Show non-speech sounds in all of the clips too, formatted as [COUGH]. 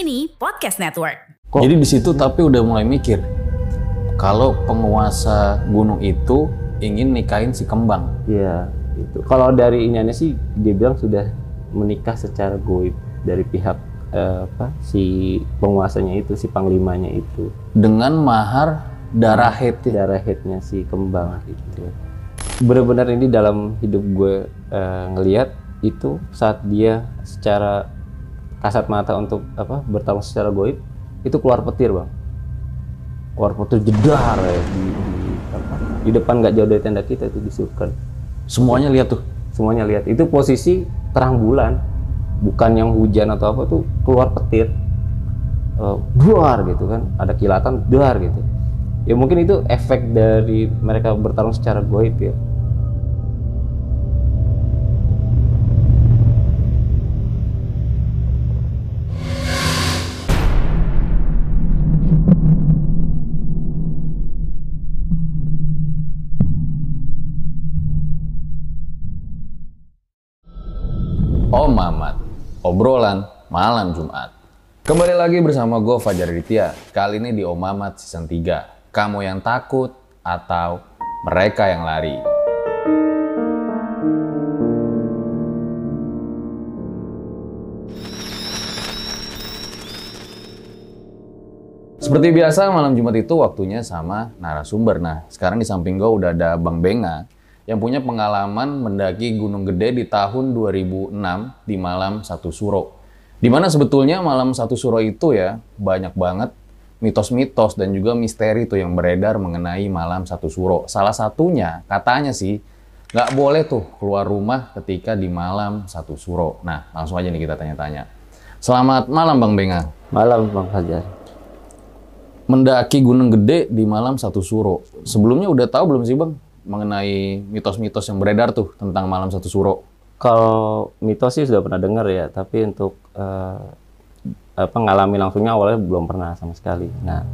Kini Podcast Network. Kok? Jadi di situ tapi udah mulai mikir, kalau penguasa gunung itu ingin nikahin si kembang. Iya, itu. Kalau dari iniannya sih dia bilang sudah menikah secara goib dari pihak eh, apa si penguasanya itu, si panglimanya itu. Dengan mahar darah head ya. Darah headnya si kembang gitu. Benar-benar ini dalam hidup gue eh, ngelihat itu saat dia secara kasat mata untuk apa bertarung secara goib itu keluar petir bang. Keluar petir jedar ya di, di, apa, di depan nggak jauh dari tenda kita itu disuruhkan Semuanya lihat tuh. semuanya lihat. Itu posisi terang bulan. Bukan yang hujan atau apa tuh keluar petir. Duar gitu kan. Ada kilatan duar gitu. Ya mungkin itu efek dari mereka bertarung secara goib ya obrolan malam Jumat. Kembali lagi bersama gue Fajar Aditya. Kali ini di Om Mamat season 3. Kamu yang takut atau mereka yang lari. Seperti biasa malam Jumat itu waktunya sama narasumber. Nah sekarang di samping gue udah ada Bang Benga yang punya pengalaman mendaki Gunung Gede di tahun 2006 di malam Satu Suro. Di mana sebetulnya malam Satu Suro itu ya banyak banget mitos-mitos dan juga misteri tuh yang beredar mengenai malam Satu Suro. Salah satunya katanya sih nggak boleh tuh keluar rumah ketika di malam Satu Suro. Nah langsung aja nih kita tanya-tanya. Selamat malam Bang Benga. malam bang Fajar Mendaki Gunung Gede di malam Satu Suro. Sebelumnya udah tahu belum sih Bang mengenai mitos-mitos yang beredar tuh tentang malam Satu Suro? kalau mitos sih sudah pernah dengar ya tapi untuk eh, apa ngalami langsungnya awalnya belum pernah sama sekali nah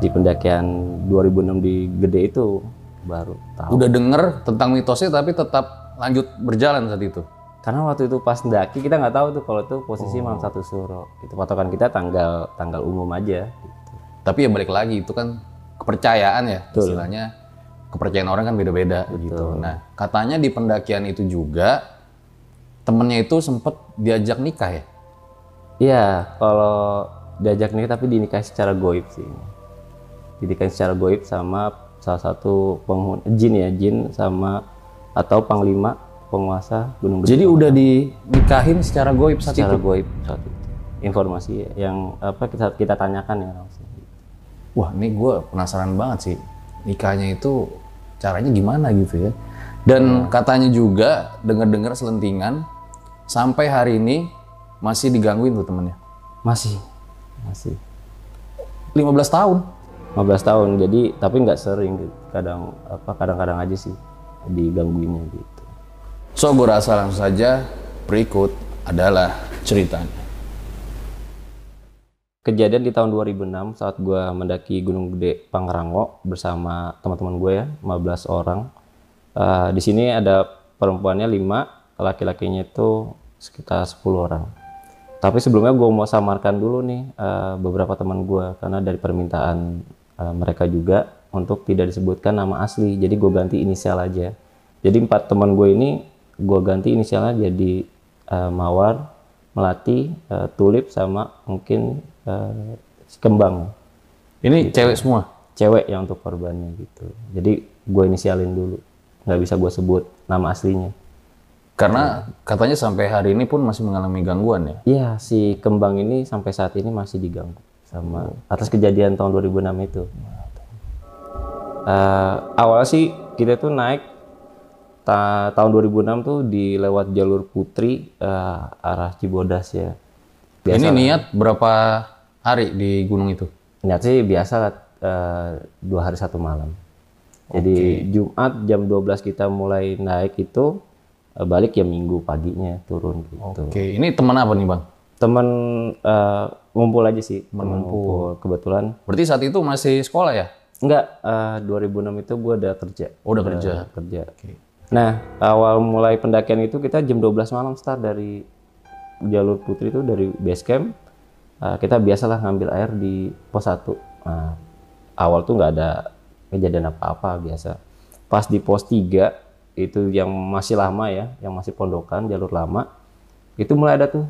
di pendakian 2006 di Gede itu baru tahu Udah denger tentang mitosnya tapi tetap lanjut berjalan saat itu. karena waktu itu pas mendaki kita nggak tahu tuh kalau itu posisi malam satu suro itu patokan kita tanggal tanggal umum aja gitu. Tapi ya balik lagi itu kan kepercayaan ya Betul. istilahnya kepercayaan orang kan beda-beda gitu. Nah katanya di pendakian itu juga temennya itu sempet diajak nikah ya. Iya, kalau diajak nikah tapi dinikahi secara goib sih. Dinikahi secara goib sama salah satu penghuni jin ya, jin sama atau panglima penguasa Gunung Gede. Jadi udah dinikahin secara goib saat secara itu. goib saat itu. Informasi yang apa kita kita tanyakan ya langsung. Wah ini gue penasaran banget sih nikahnya itu caranya gimana gitu ya. Dan katanya juga dengar-dengar selentingan sampai hari ini masih digangguin tuh temennya. Masih masih 15 tahun. 15 tahun. Jadi tapi nggak sering kadang apa kadang-kadang aja sih digangguinnya gitu. So gue rasa langsung saja berikut adalah ceritanya. Kejadian di tahun 2006 saat gue mendaki Gunung Gede Pangrango bersama teman-teman gue ya, 15 orang. Eh, di sini ada perempuannya 5, laki-lakinya itu sekitar 10 orang. Tapi sebelumnya gue mau samarkan dulu nih eh, beberapa teman gue karena dari permintaan eh, mereka juga untuk tidak disebutkan nama asli. Jadi gue ganti inisial aja. Jadi empat teman gue ini gue ganti inisialnya jadi eh, Mawar, Melati, eh, Tulip sama mungkin si kembang Ini cewek semua. cewek yang untuk korbannya gitu jadi gue inisialin dulu nggak bisa gue sebut nama aslinya Karena katanya sampai hari ini pun masih mengalami gangguan ya. Iya, si kembang ini sampai saat ini masih diganggu sama atas kejadian tahun 2006 itu. Eh, awalnya sih kita tuh naik ta- tahun 2006 tuh di lewat jalur Putri eh, arah Cibodas ya. Ini niat berapa hari di gunung itu? Niat sih biasa eh, dua hari satu malam. Jadi Jumat jam 12 kita mulai naik itu eh, balik ya Minggu paginya turun gitu. Oke, ini teman apa nih bang? Temen eh, ngumpul aja sih, temen ngumpul. Kebetulan Berarti saat itu masih sekolah ya? Enggak, eh, 2006 itu gue udah kerja. Oh, udah kerja. kerja. Nah, awal mulai pendakian itu kita jam 12 malam start dari jalur putri itu dari base camp. Eh, kita biasalah ngambil air di pos 1. Nah, awal tuh nggak ada kejadian apa-apa biasa. Pas di pos 3 itu yang masih lama ya, yang masih pondokan jalur lama, itu mulai ada tuh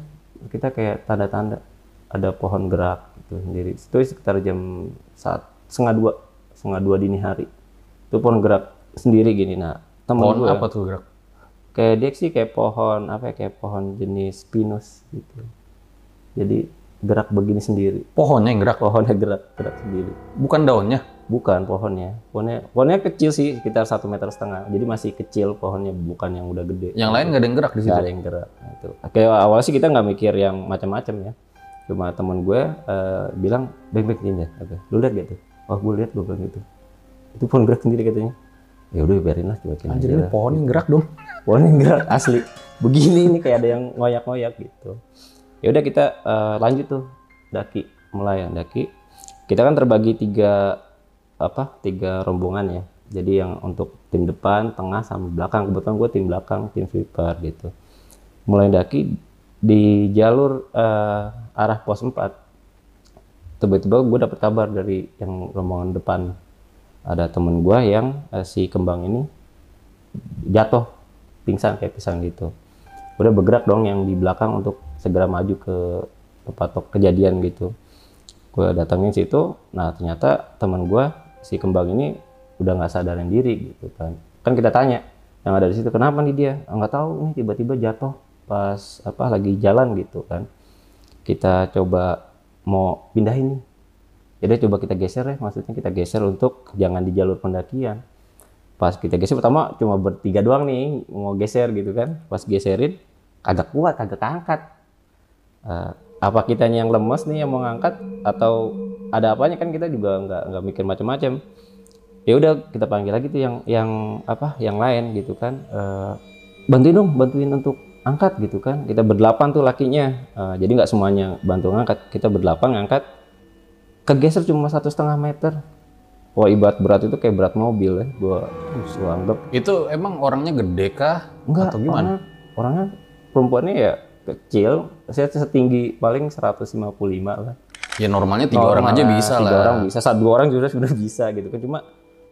kita kayak tanda-tanda ada pohon gerak gitu sendiri. Itu sekitar jam saat setengah dua, setengah dua dini hari. Itu pohon gerak sendiri gini. Nah, temen Pohon gue apa tuh gerak? kayak dia sih kayak pohon apa ya kayak pohon jenis pinus gitu. Jadi gerak begini sendiri. Pohonnya yang gerak, Pohonnya gerak gerak sendiri. bukan daunnya. Bukan pohonnya. Pohonnya pohonnya kecil sih sekitar satu meter setengah. Jadi masih kecil pohonnya bukan yang udah gede. Yang lain nggak ada yang gerak di situ. Nggak ada yang gerak. Nah, itu. Kayak awalnya sih kita nggak mikir yang macam-macam ya. Cuma temen gue eh, bilang baik-baik ini ya. Oke. Lu lihat gitu. Oh gue lihat gue bilang gitu. Itu pohon gerak sendiri katanya. Ya udah biarin lah aja Anjir ini pohon yang gerak dong. Pohonnya gerak asli. Begini ini kayak ada yang ngoyak-ngoyak gitu. Ya udah kita eh, lanjut tuh daki mulai ya daki. Kita kan terbagi tiga apa tiga rombongan ya. Jadi yang untuk tim depan, tengah, sama belakang. Kebetulan gue tim belakang, tim sweeper gitu. Mulai daki di jalur eh, arah pos 4 tiba-tiba gue dapet kabar dari yang rombongan depan ada temen gue yang eh, si kembang ini jatuh pingsan kayak pisang gitu udah bergerak dong yang di belakang untuk segera maju ke tempat kejadian gitu. Gue datangin situ nah ternyata teman gue si kembang ini udah nggak sadarin diri gitu kan. Kan kita tanya yang ada di situ kenapa nih dia? "Ah, nggak tahu nih tiba-tiba jatuh pas apa lagi jalan gitu kan. Kita coba mau pindahin nih. Jadi coba kita geser ya maksudnya kita geser untuk jangan di jalur pendakian. Pas kita geser pertama cuma bertiga doang nih mau geser gitu kan. Pas geserin kagak kuat kagak keangkat Eh, apa kitanya yang lemes nih yang mau ngangkat? Atau ada apanya? Kan kita juga nggak nggak mikir macam-macam ya udah kita panggil lagi tuh yang yang apa? Yang lain gitu kan. Eh, bantuin dong bantuin untuk angkat gitu kan. Kita berdelapan tuh lakinya. Eh, jadi nggak semuanya bantu ngangkat. Kita berdelapan ngangkat. Kegeser cuma satu setengah meter. Wah ibarat berat itu kayak berat mobil ya. Gua anggap Itu emang orangnya gede kah? enggak Atau gimana? orangnya, orangnya perempuannya ya kecil saya setinggi paling 155 lah Ya normalnya tiga orang aja lah, bisa tiga lah. orang bisa saat dua orang juga sudah bisa gitu kan cuma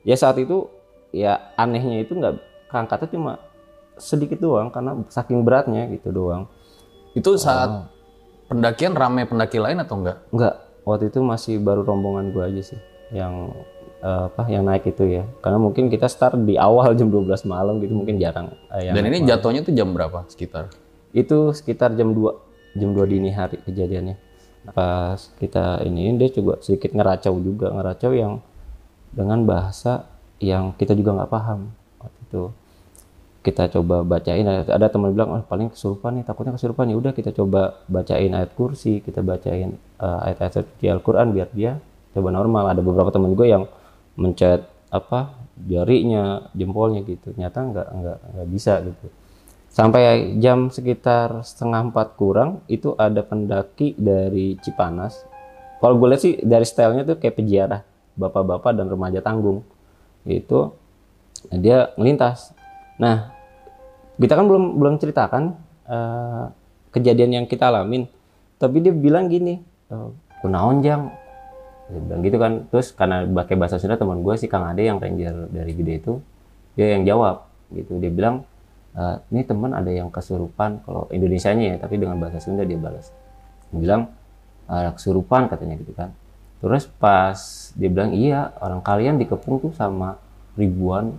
ya saat itu ya anehnya itu nggak keangkatnya cuma sedikit doang karena saking beratnya gitu doang Itu saat pendakian rame pendaki lain atau enggak? Enggak, waktu itu masih baru rombongan gua aja sih yang eh, apa yang naik itu ya. Karena mungkin kita start di awal jam 12 malam gitu mungkin jarang eh, yang Dan ini jatuhnya tuh jam berapa sekitar? itu sekitar jam 2 jam 2 dini hari kejadiannya. Pas kita ini dia juga sedikit ngeracau juga, ngeracau yang dengan bahasa yang kita juga nggak paham waktu itu. Kita coba bacain ada, teman bilang oh, paling kesurupan nih, takutnya kesurupan ya udah kita coba bacain ayat kursi, kita bacain eh, ayat-ayat suci Al-Qur'an biar dia coba normal. Ada beberapa teman gue yang mencet apa jarinya, jempolnya gitu. Ternyata nggak nggak nggak bisa gitu sampai jam sekitar setengah empat kurang itu ada pendaki dari Cipanas. Kalau gue lihat sih dari stylenya tuh kayak peziarah. Bapak-bapak dan remaja tanggung. Itu dia melintas. Nah kita kan belum belum ceritakan eh, kejadian yang kita alamin. Tapi dia bilang gini eh, kunaon jang bilang gitu kan. Terus karena pakai bahasa Sunda teman gue si Kang Ade yang ranger dari gede itu dia yang jawab gitu. Dia bilang "Eh, ini teman ada yang kesurupan kalau Indonesianya ya tapi dengan bahasa Sunda dia balas. Bilang ada kesurupan katanya gitu kan. Terus pas dia bilang iya orang kalian dikepung tuh sama ribuan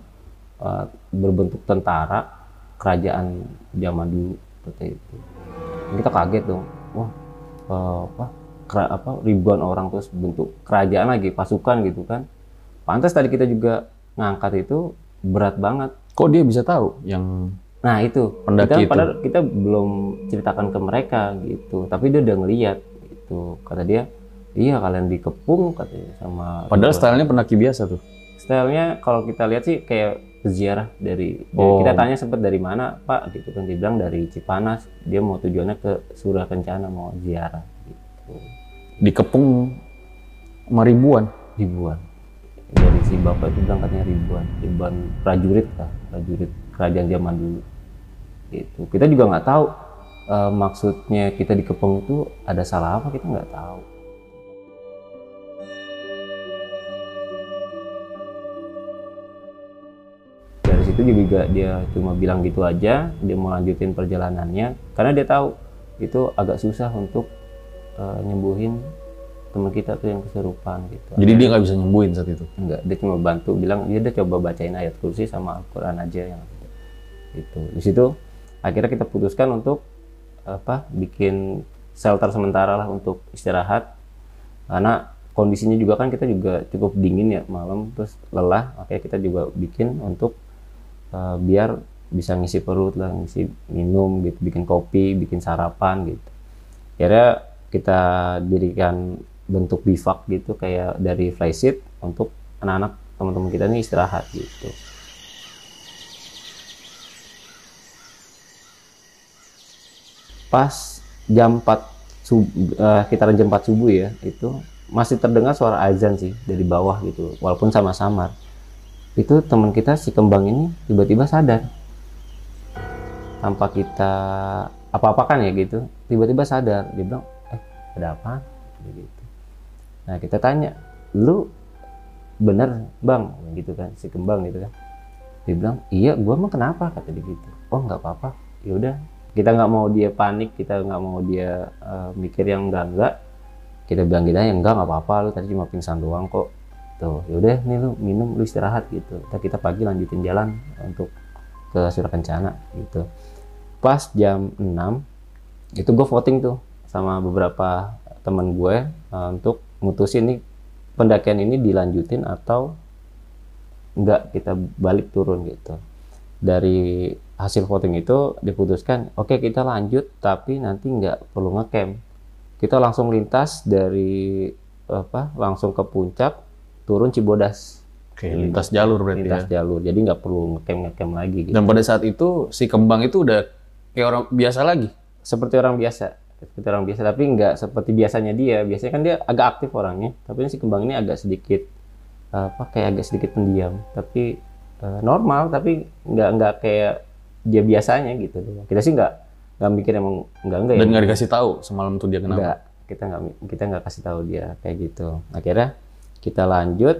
uh, berbentuk tentara kerajaan zaman dulu seperti itu. Kita kaget dong. Wah uh, apa kera, apa ribuan orang terus bentuk kerajaan lagi pasukan gitu kan. Pantas tadi kita juga ngangkat itu berat banget Kok dia bisa tahu yang Nah itu Pendaki kita, itu. padahal kita belum ceritakan ke mereka gitu, tapi dia udah ngeliat gitu. Kata dia, iya kalian dikepung katanya sama. padahal stylenya pendaki biasa tuh. Stylenya kalau kita lihat sih kayak peziarah dari. dari- Oh. Kita tanya sempat dari mana Pak gitu kan dia bilang dari Cipanas. Dia mau tujuannya ke Surah Kencana mau ziarah gitu. Dikepung sama ribuan. Ribuan dari si bapak itu bilang katanya ribuan, ribuan prajurit lah, prajurit kerajaan zaman dulu. Itu kita juga nggak tahu eh, maksudnya kita dikepung itu ada salah apa kita nggak tahu. Dari situ juga dia cuma bilang gitu aja, dia mau lanjutin perjalanannya karena dia tahu itu agak susah untuk eh, nyembuhin teman kita tuh yang kesurupan gitu. Jadi dia nggak bisa nyembuhin saat itu. Enggak, dia cuma bantu bilang dia udah coba bacain ayat kursi sama Al-Qur'an aja yang. Itu. Di situ akhirnya kita putuskan untuk apa? bikin shelter sementara lah untuk istirahat. Karena kondisinya juga kan kita juga cukup dingin ya malam terus lelah, makanya kita juga bikin untuk eh, biar bisa ngisi perut lah, ngisi minum gitu, bikin kopi, bikin sarapan gitu. Akhirnya kita dirikan bentuk bivak gitu kayak dari flysheet untuk anak-anak teman-teman kita ini istirahat gitu. Pas jam 4 sub, eh, sekitaran jam 4 subuh ya, itu masih terdengar suara azan sih dari bawah gitu, walaupun sama-samar. Itu teman kita si kembang ini tiba-tiba sadar. Tanpa kita apa-apakan ya gitu, tiba-tiba sadar. Dia bilang, eh ada apa? Gitu. Nah kita tanya, lu bener bang? Gitu kan si kembang gitu kan. Dia bilang iya gua mah kenapa? Kata dia gitu. Oh nggak apa-apa. Ya udah kita nggak mau dia panik kita nggak mau dia eh, mikir yang enggak enggak kita bilang kita yang enggak nggak apa-apa. Lu tadi cuma pingsan doang kok. Tuh yaudah nih lu minum lu istirahat gitu. Ntar kita pagi lanjutin jalan untuk ke Surakencana gitu. Pas jam 6 itu gue voting tuh sama beberapa teman gue eh, untuk mutusin nih pendakian ini dilanjutin atau enggak kita balik turun gitu. Dari hasil voting itu diputuskan oke kita lanjut tapi nanti nggak perlu ngecamp. Kita langsung lintas dari apa langsung ke puncak turun Cibodas. Oke, lintas jalur berarti lintas ya. jalur jadi nggak perlu ngecamp ngecamp lagi gitu. Dan pada saat itu si kembang itu udah kayak orang biasa lagi. seperti orang biasa seperti orang biasa. Tapi nggak seperti biasanya dia. Biasanya kan dia agak aktif orangnya. Tapi si kembang ini agak sedikit apa kayak agak sedikit pendiam. Tapi eh, normal. Tapi nggak nggak kayak dia biasanya gitu. Kita sih nggak nggak mikir emang nggak enggak Dan ya. nggak dikasih tahu semalam tuh dia kenapa. Enggak, kita nggak kita nggak kasih tahu dia kayak gitu. Akhirnya kita lanjut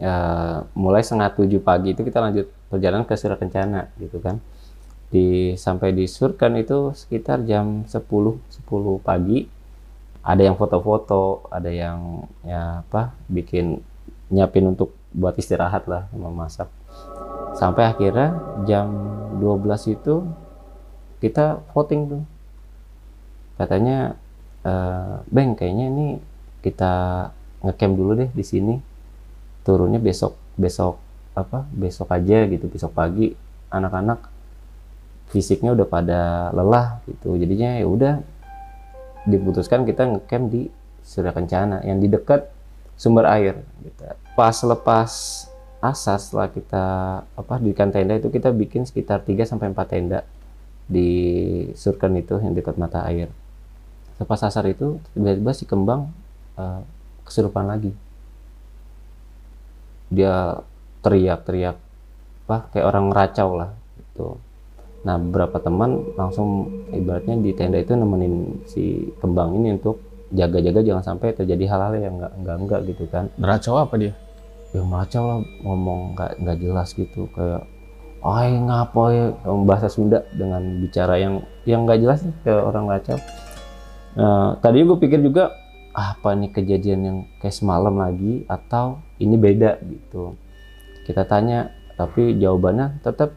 eh, mulai setengah tujuh pagi itu kita lanjut perjalanan ke Surakencana gitu kan. Di sampai di Surkan itu sekitar jam 10 10 pagi. Ada yang foto-foto, ada yang ya apa bikin nyiapin untuk buat istirahat lah sama masak. Sampai akhirnya jam 12 itu kita voting tuh katanya eh Bang kayaknya ini kita ngecamp dulu deh di sini turunnya besok besok apa besok aja gitu besok pagi anak-anak fisiknya udah pada lelah gitu jadinya ya udah diputuskan kita ngecamp di Surya Kencana yang di dekat sumber air gitu. pas lepas asar setelah kita apa dirikan tenda itu kita bikin sekitar 3 sampai 4 tenda di Surken itu yang dekat mata air Lepas asar itu tiba-tiba si kembang eh, kesurupan lagi. Dia teriak-teriak, apa kayak orang racau lah gitu. Nah beberapa teman langsung ibaratnya di tenda itu nemenin si kembang ini untuk jaga-jaga jangan sampai terjadi hal-hal yang enggak enggak enggak gitu kan. Neracau apa dia? Ya meracau lah ngomong nggak nggak jelas gitu kayak Ay ngapa ya bahasa Sunda dengan bicara yang yang nggak jelas nih ke orang racau. Nah, tadi gue pikir juga apa nih kejadian yang kayak semalam lagi atau ini beda gitu kita tanya tapi jawabannya tetap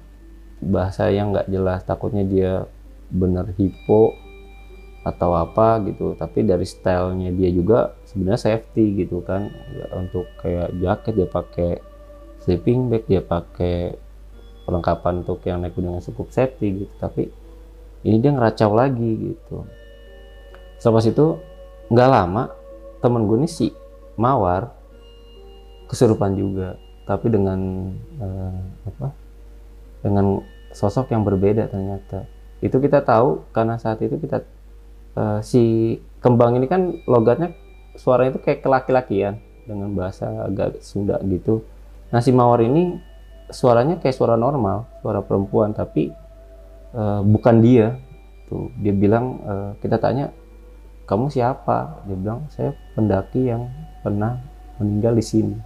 bahasa yang nggak jelas takutnya dia bener hipo atau apa gitu. Tapi dari stylenya dia juga sebenarnya safety gitu kan. Untuk kayak jaket dia pakai sleeping bag dia pakai perlengkapan untuk yang naik gunung yang cukup safety gitu. Tapi ini dia ngeracau lagi gitu. Setelah itu nggak lama temen gue nih si mawar kesurupan juga. Tapi dengan eh, apa dengan sosok yang berbeda ternyata. Itu kita tahu karena saat itu kita eh, si kembang ini kan logatnya suaranya itu kayak kelaki-lakian dengan bahasa agak Sunda gitu. Nah si mawar ini suaranya kayak suara normal suara perempuan tapi eh, bukan dia. Tuh dia bilang eh, kita tanya kamu siapa? Dia bilang saya pendaki yang pernah meninggal di sini.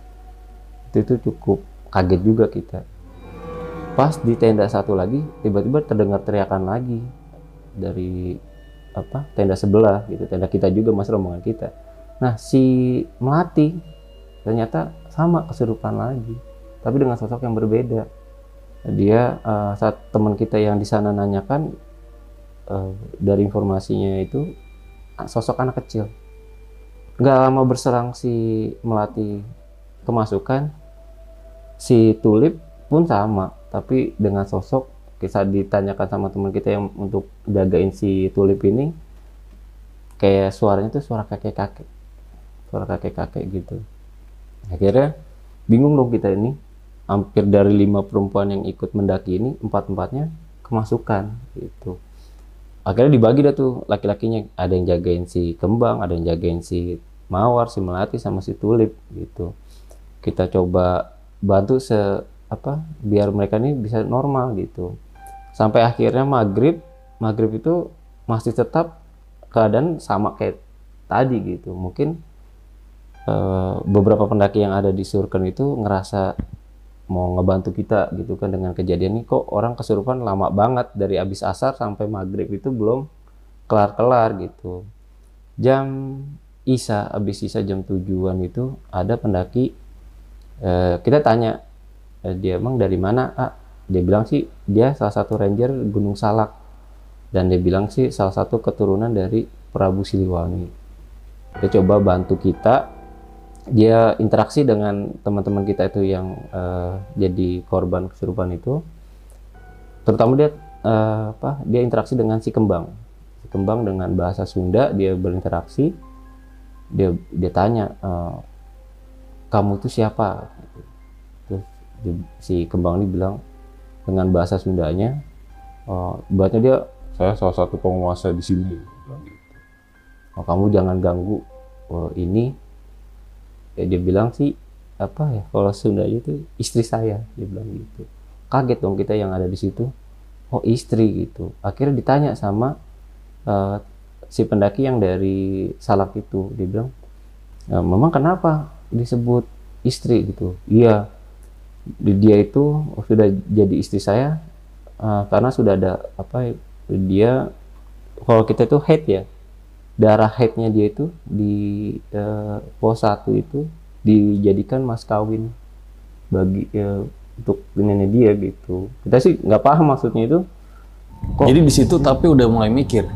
Itu, itu cukup kaget juga kita pas di tenda satu lagi tiba-tiba terdengar teriakan lagi dari apa tenda sebelah gitu tenda kita juga mas rombongan kita. Nah si melati ternyata sama kesurupan lagi tapi dengan sosok yang berbeda. Dia eh, saat teman kita yang di sana nanyakan eh, dari informasinya itu sosok anak kecil. Nggak lama berserang si melati kemasukan si tulip pun sama tapi dengan sosok kita ditanyakan sama teman kita yang untuk jagain si tulip ini kayak suaranya tuh suara kakek kakek suara kakek kakek gitu. Akhirnya bingung dong kita ini. Hampir dari lima perempuan yang ikut mendaki ini empat empatnya kemasukan gitu. Akhirnya dibagi dah tuh laki-lakinya. Ada yang jagain si kembang ada yang jagain si mawar si melati sama si tulip gitu. Kita coba bantu se apa biar mereka ini bisa normal gitu. Sampai akhirnya maghrib maghrib itu masih tetap keadaan sama kayak tadi gitu. Mungkin eh, beberapa pendaki yang ada di Surken itu ngerasa mau ngebantu kita gitu kan dengan kejadian ini. Kok orang kesurupan lama banget dari abis asar sampai maghrib itu belum kelar-kelar gitu. Jam isa abis isa jam tujuan itu ada pendaki eh, kita tanya eh, dia emang dari mana? Ah dia bilang sih dia salah satu ranger Gunung Salak. Dan dia bilang sih salah satu keturunan dari Prabu Siliwangi. Dia coba bantu kita. Dia interaksi dengan teman-teman kita itu yang eh, jadi korban kesurupan itu. Terutama dia eh, apa dia interaksi dengan si kembang. Si kembang dengan bahasa Sunda dia berinteraksi. Dia dia tanya eh, kamu tuh siapa si kembang ini bilang dengan bahasa Sundanya oh, ibaratnya dia saya salah satu penguasa di sini. Gitu. oh, kamu jangan ganggu oh, ini. Ya dia bilang sih apa ya kalau Sunda itu istri saya dia bilang gitu. Kaget dong kita yang ada di situ. Oh istri gitu. Akhirnya ditanya sama eh, si pendaki yang dari Salak itu. Dia bilang "Ya, memang kenapa disebut istri? Gitu. Iya dia itu sudah jadi istri saya eh, karena sudah ada apa ya, dia kalau kita itu head ya darah headnya dia itu di eh, pos 1 itu dijadikan mas kawin bagi eh, untuk nenek dia gitu kita sih nggak paham maksudnya itu Kok? Jadi di situ tapi udah mulai mikir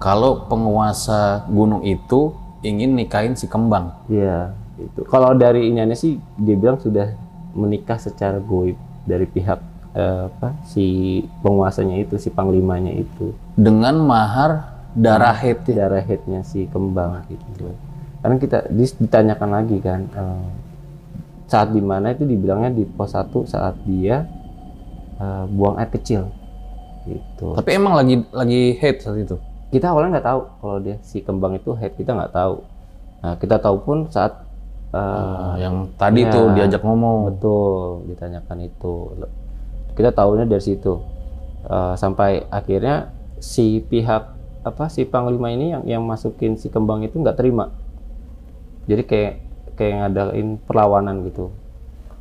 kalau penguasa gunung itu ingin nikahin si kembang. Iya, itu. Kalau dari iniannya sih dia bilang sudah menikah secara goib dari pihak eh, apa si penguasanya itu, si panglimanya itu. dengan mahar darah head Darah headnya si kembang gitu. Karena kita ditanyakan lagi kan eh, saat di mana itu dibilangnya di pos 1 saat dia eh, buang air kecil gitu. Tapi emang lagi lagi head saat itu. kita awalnya nggak tahu kalau dia si kembang itu head kita nggak tahu. Nah kita tahu pun saat eh, Ah, yang tadi ya. tuh diajak ngomong. Betul, ditanyakan itu. Kita tahunya dari situ. Eh, sampai akhirnya si pihak apa si panglima ini yang yang masukin si kembang itu nggak terima. Jadi kayak kayak ngadain perlawanan gitu.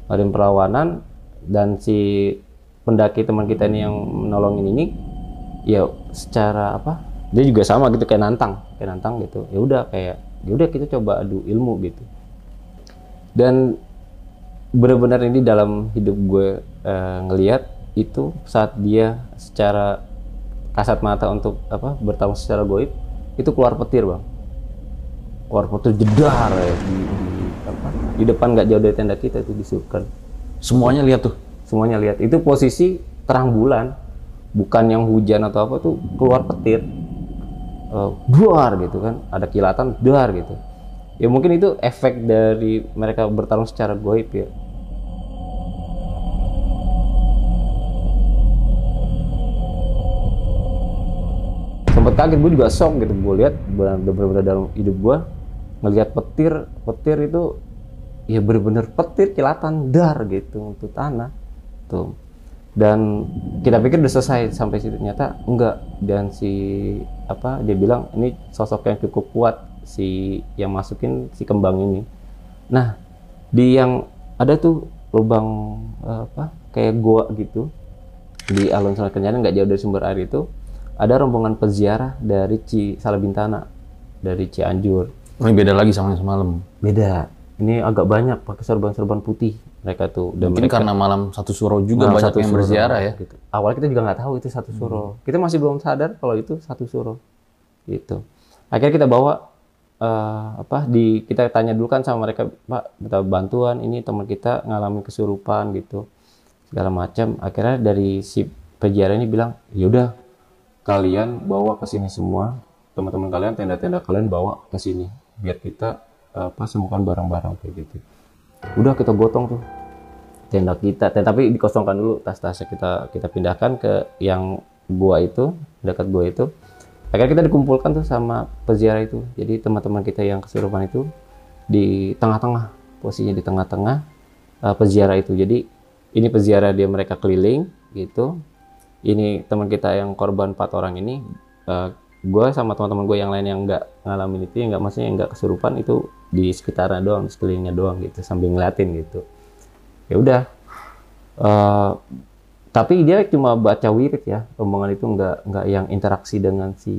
Ngadain perlawanan dan si pendaki teman kita ini yang menolongin ini ya secara apa? Dia juga sama gitu kayak nantang, kayak nantang gitu. Ya udah kayak ya udah kita coba adu ilmu gitu dan benar-benar ini dalam hidup gue eh, ngelihat itu saat dia secara kasat mata untuk apa bertamu secara goib itu keluar petir bang. Keluar petir jedar ya di, di apa di depan nggak jauh dari tenda kita itu disuruhkan Semuanya lihat tuh. semuanya lihat. Itu posisi terang bulan. Bukan yang hujan atau apa tuh keluar petir. Eh, duar gitu kan. Ada kilatan duar gitu ya mungkin itu efek dari mereka bertarung secara goib ya. Sempat kaget gue juga shock gitu. Gue lihat benar-benar dalam hidup gue ngelihat petir petir itu ya benar-benar petir kilatan dar gitu untuk tanah. Tuh. Dan kita pikir udah selesai sampai situ. Ternyata enggak. Dan si apa dia bilang ini sosok yang cukup kuat si yang masukin si kembang ini nah di yang ada tuh lubang eh, apa kayak goa gitu di alun sungai kenyataan nggak jauh dari sumber air itu ada rombongan peziarah dari Ci Salabintana dari Cianjur Oh, ini beda lagi sama yang semalam. beda ini agak banyak pakai serban-serban putih mereka tuh dan Mungkin mereka karena malam satu suro juga banyak satu yang suro, berziarah ya. gitu. Awalnya kita juga nggak tahu itu satu suro. Kita masih belum sadar kalau itu satu suro. Gitu. Akhirnya kita bawa eh, apa di kita tanya dulu kan sama mereka, Pak, minta bantuan ini teman kita ngalamin kesurupan gitu. Segala macam. Akhirnya dari si peziarah ini bilang, "Yaudah, kalian bawa ke sini semua. Teman-teman kalian tenda-tenda kalian bawa ke sini biar kita eh, apa sembuhkan barang-barang kayak gitu." Udah kita gotong tuh tenda kita tenda tapi dikosongkan dulu tas-tasnya kita kita pindahkan ke yang gua itu dekat gua itu akhirnya kita dikumpulkan tuh sama peziarah itu. Jadi teman-teman kita yang kesurupan itu di tengah-tengah posisinya di tengah-tengah eh, peziarah itu. Jadi ini peziarah dia mereka keliling gitu. Ini teman kita yang korban empat orang ini eh, gua sama teman-teman gue yang lain yang nggak ngalamin itu yang nggak maksudnya nggak kesurupan itu di sekitarnya doang sekelilingnya doang gitu sambil ngeliatin gitu. Ya udah Eh, tapi dia cuma baca wirid ya. Rombongan itu nggak nggak yang interaksi dengan si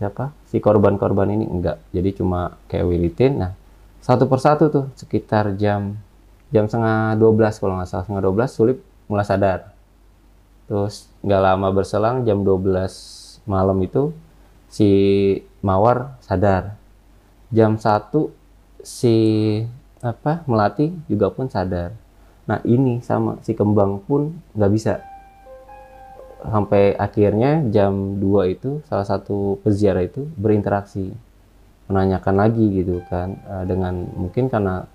siapa? Si korban-korban ini enggak jadi cuma kayak wiritin. Nah satu persatu tuh sekitar jam jam setengah 12 kalau nggak salah. Setengah 12 sulit mulai sadar. Terus nggak lama berselang jam 12 malam itu si mawar sadar. Jam 1 si apa melati juga pun sadar. Nah ini sama si kembang pun nggak bisa. Sampai akhirnya jam 2 itu salah satu peziarah itu berinteraksi. Menanyakan lagi gitu kan. eh, dengan mungkin karena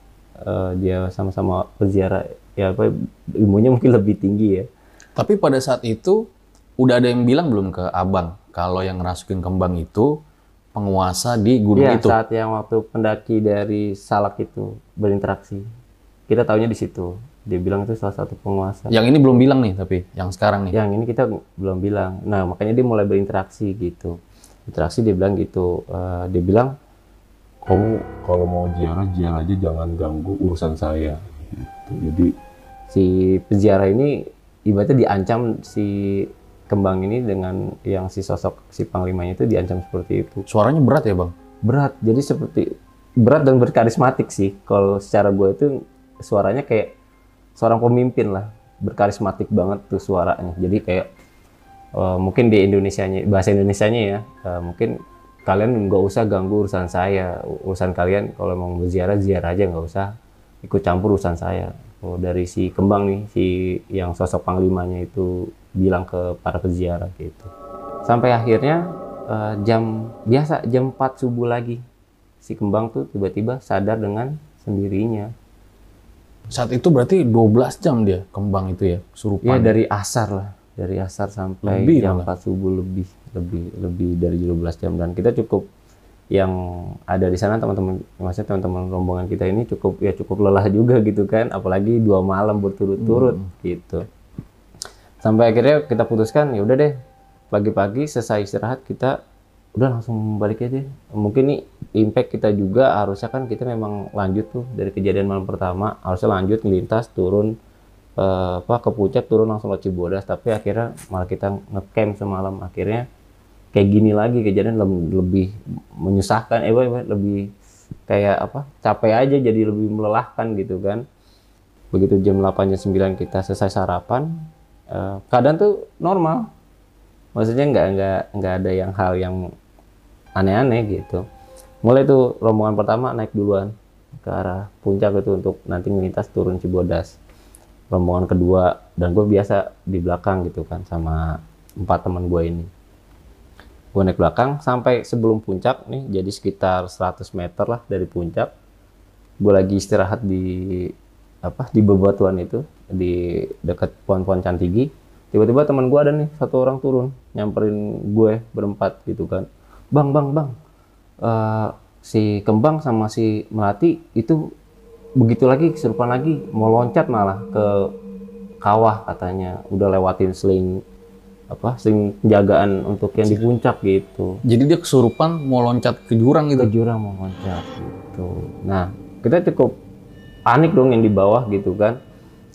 eh, dia sama-sama peziarah ya apa ilmunya mungkin lebih tinggi ya. Tapi pada saat itu udah ada yang bilang belum ke abang kalau yang ngerasukin kembang itu penguasa di gunung Iya itu. saat yang waktu pendaki dari Salak itu berinteraksi. Kita tahunya di situ. Dia bilang itu salah satu penguasa. Yang ini belum bilang nih tapi yang sekarang nih. yang ini kita belum bilang. Nah, makanya dia mulai berinteraksi gitu. Interaksi dia bilang gitu. Eh, dia bilang, kamu kalau mau ziarah ziarah aja jangan ganggu urusan saya gitu. jadi si peziarah ini ibaratnya diancam si kembang ini dengan yang si sosok si panglimanya itu diancam seperti itu. Suaranya berat ya bang. Berat, jadi seperti berat dan berkarismatik sih. Kalau secara gue itu suaranya kayak seorang pemimpin lah, berkarismatik banget tuh suaranya. Jadi kayak eh, mungkin di Indonesianya bahasa Indonesianya ya, eh, mungkin kalian nggak usah ganggu urusan saya, urusan kalian kalau mau berziarah ziarah aja nggak usah ikut campur urusan saya. Oh, dari si kembang nih, si yang sosok panglimanya itu bilang ke para peziarah gitu. Sampai akhirnya eh, jam biasa jam 4 subuh lagi si kembang tuh tiba-tiba sadar dengan sendirinya. Saat itu berarti 12 jam dia kembang itu ya Iya surupan. dari asar lah, dari asar sampai Lebih jam malah. 4 subuh lebih, lebih, lebih dari 12 jam dan kita cukup yang ada di sana teman-teman, maksudnya teman-teman rombongan kita ini cukup ya cukup lelah juga gitu kan, apalagi dua malam berturut-turut gitu. Sampai akhirnya kita putuskan ya udah deh pagi-pagi selesai istirahat kita udah langsung balik aja. Mungkin nih impact kita juga harusnya kan kita memang lanjut tuh dari kejadian malam pertama. Harusnya lanjut melintas turun eh, apa ke puncak turun langsung ke Cibodas. Tapi akhirnya malah kita ngecamp semalam. Akhirnya kayak gini lagi kejadian lem- lebih menyusahkan. Eh lebih kayak apa capek aja jadi lebih melelahkan gitu kan. Begitu jam 8 jam 9 kita selesai sarapan eh, keadaan tuh normal. Maksudnya nggak nggak nggak ada yang hal yang aneh-aneh gitu. Mulai tuh rombongan pertama naik duluan ke arah puncak itu untuk nanti melintas turun Cibodas. Rombongan kedua dan gue biasa di belakang gitu kan sama empat teman gue ini. Gue naik belakang sampai sebelum puncak nih jadi sekitar 100 meter lah dari puncak. Gue lagi istirahat di apa di bebatuan itu di dekat pohon-pohon cantigi. Tiba-tiba teman gue ada nih satu orang turun nyamperin gue berempat gitu kan bang bang bang. Eh, si kembang sama si melati itu begitu lagi kesurupan lagi mau loncat malah ke kawah katanya. Udah lewatin sling apa sling penjagaan untuk yang di puncak gitu. Jadi dia kesurupan mau loncat ke jurang ke gitu. jurang mau loncat gitu. Nah kita cukup panik dong yang di bawah gitu kan.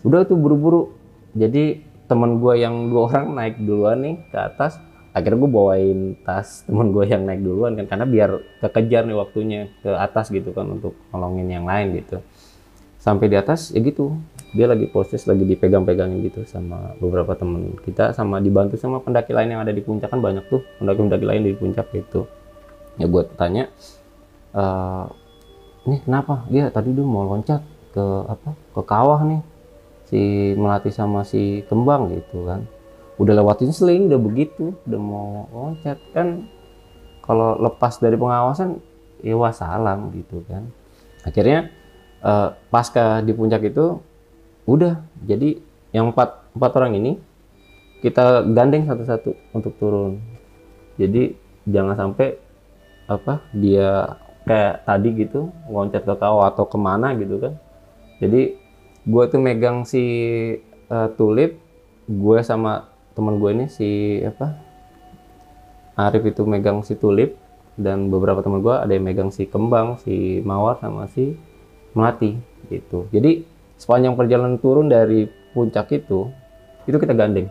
Udah tuh buru-buru. Jadi teman gue yang dua orang naik duluan nih ke atas akhirnya gue bawain tas teman gue yang naik duluan kan karena biar kekejar nih waktunya ke atas gitu kan untuk nolongin yang lain gitu. Sampai di atas ya gitu. Dia lagi proses lagi dipegang-pegangin gitu sama beberapa temen. Kita sama dibantu sama pendaki lain yang ada di puncak kan banyak tuh pendaki-pendaki lain di puncak gitu. Ya gue tanya eh ini kenapa? Dia tadi dia mau loncat ke apa? Ke kawah nih si melati sama si kembang gitu kan udah lewatin seling udah begitu udah mau loncat. Kan kalau lepas dari pengawasan ya wassalam gitu kan. Akhirnya eh, pasca di puncak itu udah. Jadi yang empat empat orang ini kita gandeng satu-satu untuk turun. Jadi jangan sampai apa dia kayak tadi gitu loncat ke kawah atau ke mana gitu kan. Jadi gue tuh megang si eh, tulip gue sama teman gue ini si apa Arif itu megang si tulip dan beberapa teman gue ada yang megang si kembang si mawar sama si melati gitu jadi sepanjang perjalanan turun dari puncak itu itu kita gandeng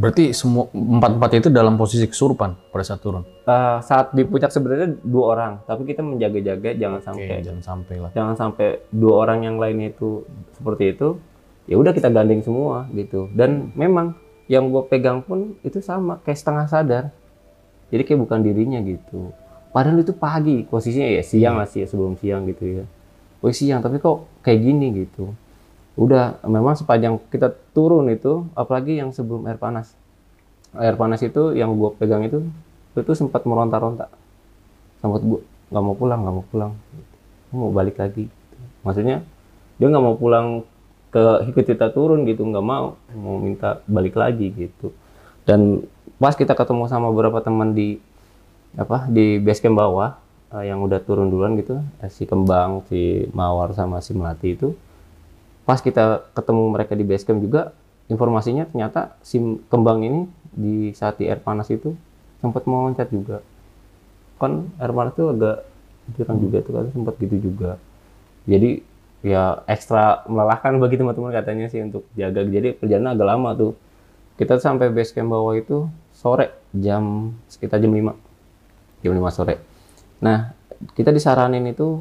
Berarti semua empat-empat itu dalam posisi kesurupan pada saat turun. Eh, saat di puncak sebenarnya dua orang tapi kita menjaga-jaga jangan sampai Oke, jangan sampai lah. jangan sampai dua orang yang lainnya itu seperti itu ya udah kita gandeng semua gitu dan memang yang gue pegang pun itu sama kayak setengah sadar. Jadi kayak bukan dirinya gitu. Padahal itu pagi posisinya ya siang lah sih sebelum siang gitu ya. Oh siang tapi kok kayak gini gitu. Udah memang sepanjang kita turun itu apalagi yang sebelum air panas. Air panas itu yang gue pegang itu itu sempat meronta-ronta. Sempat gue nggak mau pulang nggak mau pulang. Mau balik lagi maksudnya dia nggak mau pulang ke ikut kita turun gitu nggak mau mau minta balik lagi gitu. Dan pas kita ketemu sama beberapa teman di apa di base camp bawah eh, yang udah turun duluan gitu eh, si kembang si mawar sama si melati itu pas kita ketemu mereka di base camp juga informasinya ternyata si kembang ini di saat di air panas itu sempat mau loncat juga. Kan air panas itu agak jurang juga tuh kan sempat gitu juga. Jadi ya ekstra melelahkan bagi teman-teman katanya sih untuk jaga. Jadi perjalanan agak lama tuh. Kita sampai base camp bawah itu sore jam sekitar jam 5 jam 5 sore. Nah kita disaranin itu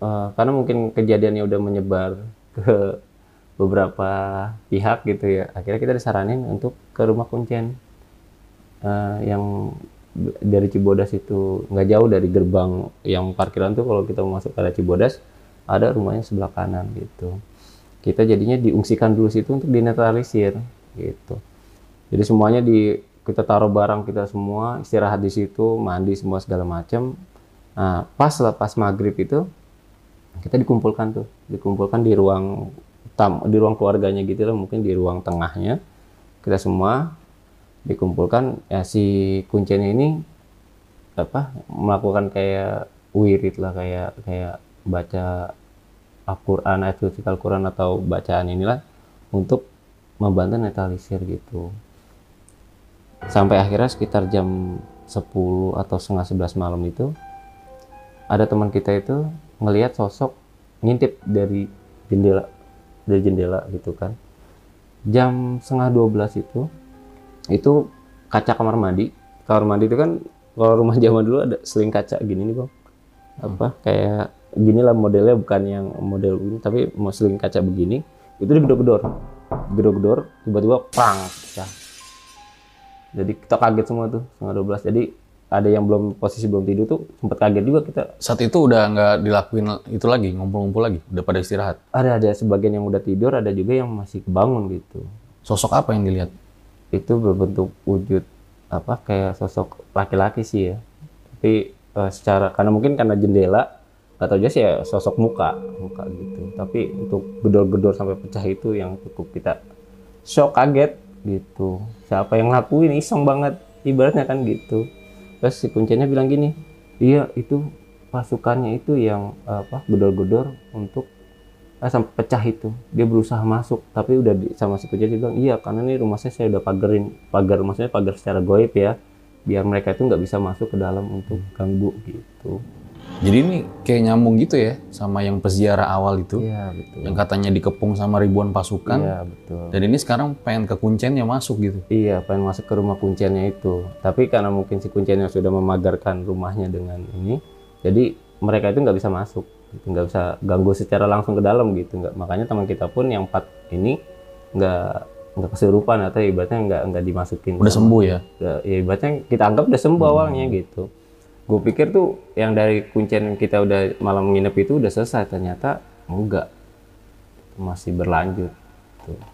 eh, karena mungkin kejadiannya udah menyebar ke beberapa pihak gitu ya. Akhirnya kita disaranin untuk ke rumah kuncen eh, yang dari Cibodas itu. Nggak jauh dari gerbang yang parkiran tuh kalau kita masuk ke arah Cibodas ada rumahnya sebelah kanan gitu. Kita jadinya diungsikan dulu situ untuk dinetralisir gitu. Jadi semuanya di kita taruh barang kita semua istirahat di situ mandi semua segala macam nah pas lepas maghrib itu kita dikumpulkan tuh. Dikumpulkan di ruang tam di ruang keluarganya gitu lah mungkin di ruang tengahnya. Kita semua dikumpulkan ya si kuncen ini apa melakukan kayak wirid lah kayak kayak baca Al-Quran ayat suci Al-Quran atau bacaan inilah untuk membantu netralisir gitu. Sampai akhirnya sekitar jam 10 atau setengah 11 malam itu ada teman kita itu ngelihat sosok ngintip dari jendela dari jendela gitu kan. Jam setengah 12 itu itu kaca kamar mandi. Kamar mandi itu kan kalau rumah [LAUGHS] zaman dulu ada seling kaca gini nih bang. Apa kayak gini lah modelnya bukan yang model ini tapi mau seling kaca begini itu digedor-gedor. Gedor-gedor tiba-tiba pang pecah. Jadi kita kaget semua tuh setengah 12 jadi ada yang belum posisi belum tidur tuh sempat kaget juga kita. Saat itu udah nggak dilakuin itu lagi, ngumpul-ngumpul lagi, udah pada istirahat. ada ada sebagian yang udah tidur ada juga yang masih kebangun gitu. Sosok apa yang dilihat? itu berbentuk wujud apa kayak sosok laki-laki sih ya. Tapi eh, secara karena mungkin karena jendela nggak tahu aja sih ya sosok muka muka gitu. Tapi untuk gedor-gedor sampai pecah itu yang cukup kita shock kaget gitu. Siapa yang ngelakuin iseng banget ibaratnya kan gitu. Terus si kuncinya bilang gini iya itu pasukannya itu yang apa gedor-gedor untuk ah, sampai pecah itu. Dia berusaha masuk tapi udah di, sama si kuncinya bilang iya karena ini rumah saya saya udah pagerin. Pagar maksudnya pagar secara goib ya. Biar mereka itu nggak bisa masuk ke dalam untuk ganggu gitu Jadi ini kayak nyambung gitu ya sama yang peziarah awal itu, iya betul yang katanya dikepung sama ribuan pasukan. iya betul Dan ini sekarang pengen ke kuncinya masuk gitu. Iya, pengen masuk ke rumah kunciannya itu. Tapi karena mungkin si kunciannya sudah memagarkan rumahnya dengan ini, jadi mereka itu nggak bisa masuk, gitu. nggak bisa ganggu secara langsung ke dalam gitu. Nggak. Makanya teman kita pun yang empat ini nggak nggak kesurupan atau ibaratnya nggak nggak dimasukin. Udah sama- sembuh ya. Ya ibaratnya kita anggap udah sembuh awalnya gitu. Gue pikir tuh yang dari kuncian kita udah malam nginep itu udah selesai, ternyata enggak, masih berlanjut. Tuh.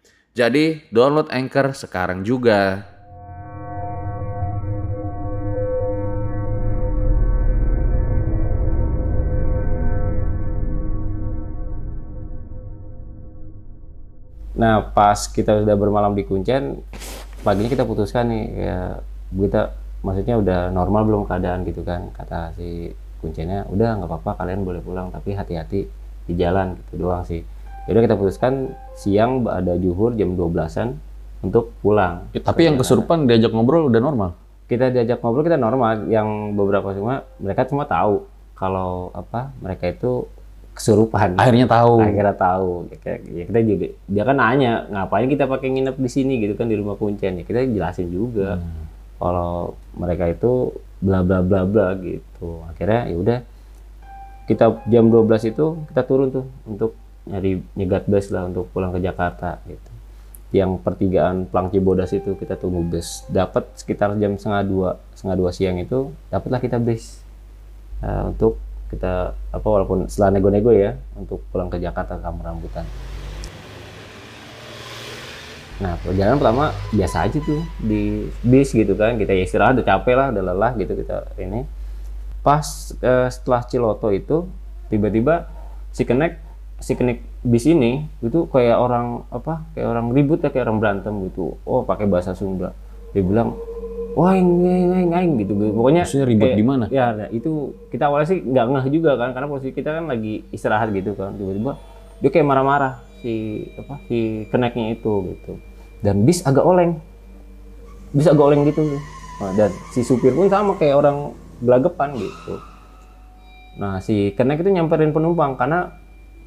Jadi download Anchor sekarang juga. Nah, pas kita sudah bermalam di Kuncen, paginya kita putuskan nih ya kita maksudnya udah normal belum keadaan gitu kan kata si Kuncennya udah nggak apa-apa kalian boleh pulang tapi hati-hati di jalan gitu doang sih. Yaudah kita putuskan siang ada juhur jam 12-an untuk pulang. Ya, tapi yang kesurupan diajak ngobrol udah normal. Kita diajak ngobrol kita normal, yang beberapa cuma mereka cuma tahu kalau apa mereka itu kesurupan. Akhirnya tahu. akhirnya tahu ya, kita juga dia kan nanya ngapain kita pakai nginep di sini gitu kan di rumah kuncian ya kita jelasin juga kalau mereka itu bla bla bla bla gitu akhirnya ya udah kita jam 12 itu kita turun tuh untuk nyari nyegat bus lah untuk pulang ke Jakarta gitu. Yang pertigaan Plang Cibodas itu kita tunggu bus. Dapat sekitar jam setengah dua setengah dua siang itu dapatlah kita bus. Nah, untuk kita apa walaupun setelah nego-nego ya untuk pulang ke Jakarta ke kampung rambutan. Nah perjalanan pertama biasa aja tuh di bis gitu kan. Kita ya istirahat udah capek lah udah lelah gitu kita ini. Pas eh, setelah Ciloto itu tiba-tiba si kenek si kenek bis ini itu kayak orang apa kayak orang ribut ya kayak orang berantem gitu. Oh pakai bahasa Sunda. Dia bilang wah ngaing ngaing gitu pokoknya Maksudnya ribut di mana? ya nah, itu kita awalnya sih nggak ngeh juga kan karena posisi kita kan lagi istirahat gitu kan. Tiba-tiba dia kayak marah-marah si apa si keneknya itu gitu. Dan bis agak oleng. Bis agak oleng gitu. Nah, dan si supir pun sama kayak orang gelagapan gitu. Nah si kenek itu nyamperin penumpang karena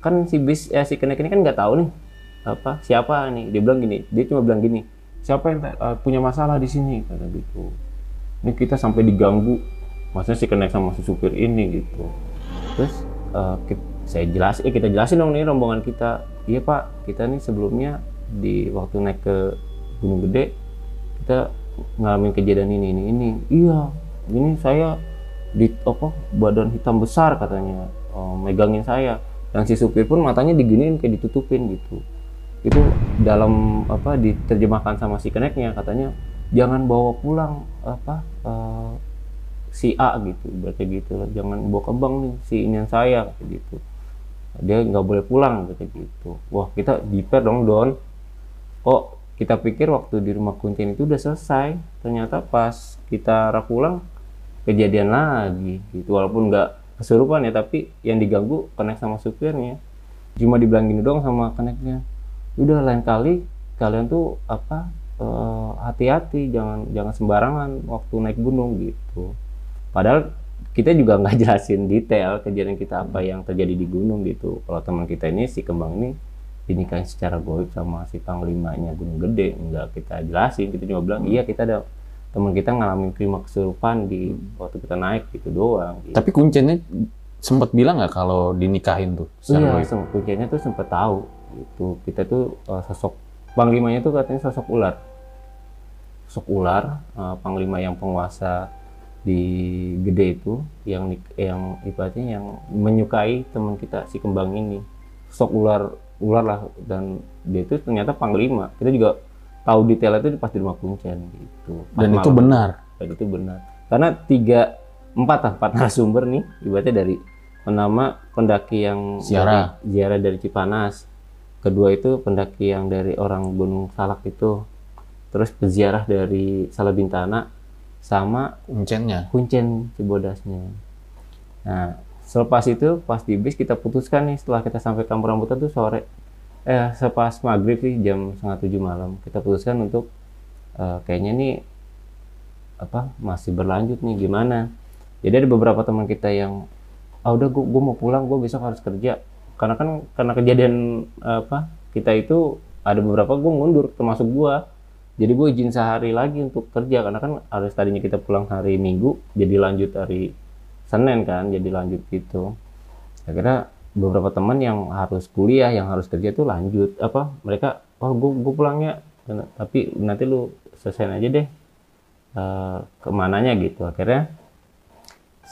kan si bis ya si kenek ini kan nggak tahu nih apa siapa nih? Dia bilang gini dia cuma bilang gini siapa yang eh, punya masalah di sini? Kata gitu. Ini kita sampai diganggu maksudnya si kenek sama si supir ini gitu. Terus eh, ki- saya jelas eh kita jelasin dong nih rombongan kita. Iya pak kita nih sebelumnya di waktu naik ke Gunung Gede kita ngalamin kejadian ini ini ini. Iya ini saya di apa badan hitam besar katanya eh, megangin saya dan si supir pun matanya diginiin kayak ditutupin gitu. Itu dalam apa diterjemahkan sama si keneknya katanya jangan bawa pulang apa eh, si A gitu. Berarti gitu jangan bawa ke bank nih si ini saya gitu. Dia nggak boleh pulang kayak gitu. Wah kita jiper dong don. Kok kita pikir waktu di rumah kuncen itu udah selesai ternyata pas kita arah pulang kejadian lagi gitu. Walaupun nggak kesurupan ya tapi yang diganggu connect sama supirnya. Cuma dibilang gini doang sama connectnya. Udah lain kali kalian tuh apa eh, hati-hati jangan jangan sembarangan waktu naik gunung gitu. Padahal kita juga [LAUGHS] nggak jelasin detail kejadian kita apa yang terjadi di gunung gitu. Kalau teman kita ini si kembang ini dinikahin secara goib sama si panglimanya gunung gede. Nggak kita jelasin kita cuma bilang iya kita ada teman kita ngalamin klima kesurupan di waktu kita naik gitu doang gitu. Tapi kuncennya sempat bilang nggak kalau dinikahin tuh? Iya, goib? sem- kuncinya tuh sempet tahu gitu. Kita tuh uh, sosok panglimanya tuh katanya sosok ular. Sosok ular, uh, panglima yang penguasa di gede itu yang yang ibaratnya yang menyukai teman kita si kembang ini. Sosok ular ular lah dan dia itu ternyata panglima. Kita juga tahu detailnya itu pas di rumah kuncen gitu. Pas Dan itu malam. benar. Dan itu benar. Karena tiga, empat lah, empat narasumber nih, ibaratnya dari pertama pendaki yang Ziarah. dari, ziarah dari Cipanas, kedua itu pendaki yang dari orang Gunung Salak itu, terus peziarah dari Salabintana, sama Kuncennya. Kuncen Cibodasnya. Nah, selepas itu pas di bis kita putuskan nih setelah kita sampai kampung rambutan tuh sore, eh sepas maghrib sih jam setengah tujuh malam. Kita putuskan untuk eh, kayaknya nih apa masih berlanjut nih gimana. Jadi ada beberapa teman kita yang ah udah gue mau pulang gue besok harus kerja. Karena kan karena kejadian apa kita itu ada beberapa gue mundur termasuk gue jadi gue izin sehari lagi untuk kerja karena kan harus tadinya kita pulang hari Minggu jadi lanjut hari Senin kan jadi lanjut gitu. Akhirnya beberapa teman yang harus kuliah yang harus kerja tuh lanjut apa mereka oh gue gue pulangnya tapi nanti lu selesaiin aja deh eh, ke mananya gitu akhirnya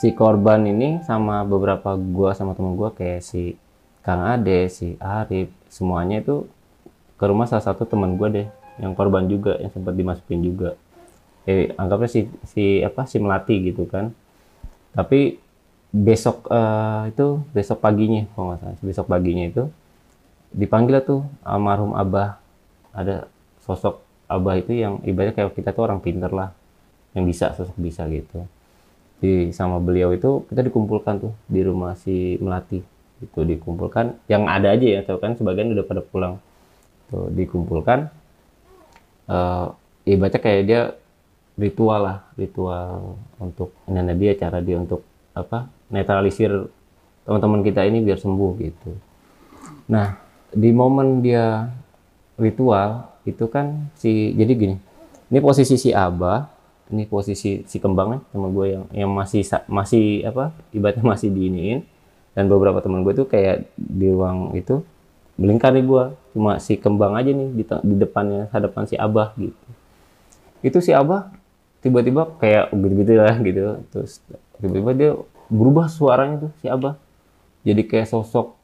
si korban ini sama beberapa gua sama temen gua kayak si Kang Ade, si Arif, semuanya itu ke rumah salah satu teman gua deh, yang korban juga, yang sempat dimasukin juga. Eh, anggapnya si si apa si melati gitu kan. Tapi besok eh, itu besok paginya, kalau besok paginya itu dipanggil tuh almarhum Abah. Ada sosok Abah itu yang ibaratnya kayak kita tuh orang pinter lah, yang bisa sosok bisa gitu. Di sama beliau itu kita dikumpulkan tuh di rumah si Melati itu dikumpulkan. Yang ada aja ya tahu kan? Sebagian udah pada pulang. Tuh dikumpulkan. Eh ibaratnya kayak dia ritual lah ritual untuk nenek dia cara dia untuk apa netralisir teman-teman kita ini biar sembuh gitu. Nah di momen dia ritual itu kan si jadi gini ini posisi si Abah ini posisi si kembangnya sama gue yang yang masih masih apa ibaratnya masih diiniin dan beberapa teman gue tuh kayak di ruang itu melingkari gue cuma si kembang aja nih di, di depannya hadapan si abah gitu. Itu si abah tiba-tiba kayak gitu-gitu lah gitu. Terus tiba-tiba dia berubah suaranya tuh si abah jadi kayak sosok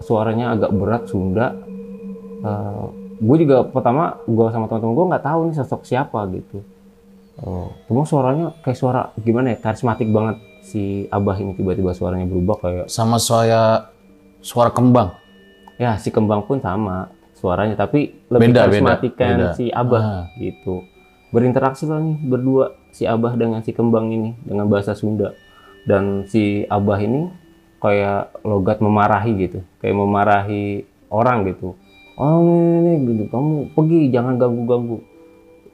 suaranya agak berat Sunda gue juga pertama gue sama teman-teman gue nggak tahu nih sosok siapa gitu cuma suaranya kayak suara gimana ya karismatik banget si Abah ini tiba-tiba suaranya berubah kayak Sama saya suara kembang. ya si kembang pun sama suaranya tapi lebih Beda, beda, karismatikan beda. si Abah Ah. gitu berinteraksi lah nih berdua si Abah dengan si kembang ini dengan bahasa Sunda dan si Abah ini kayak logat memarahi gitu. Kayak memarahi orang gitu. Oh ini, ini gitu kamu pergi jangan ganggu ganggu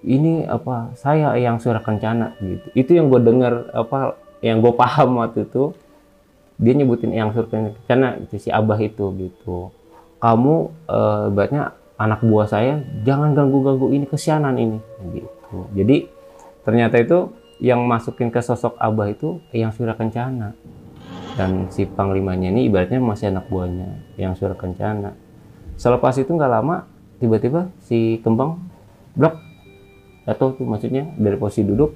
ini apa saya yang suara kencana gitu. Itu yang gue dengar apa yang gue paham waktu itu. Dia nyebutin yang suara kencana itu si abah itu gitu. Kamu eh, anak buah saya jangan ganggu ganggu ini kesianan ini. Gitu. Jadi ternyata itu yang masukin ke sosok abah itu yang suara kencana. Dan si panglimanya ini ibaratnya masih anak buahnya yang suara kencana. Selepas itu nggak lama tiba-tiba si kembang blok jatuh tuh maksudnya dari posisi duduk.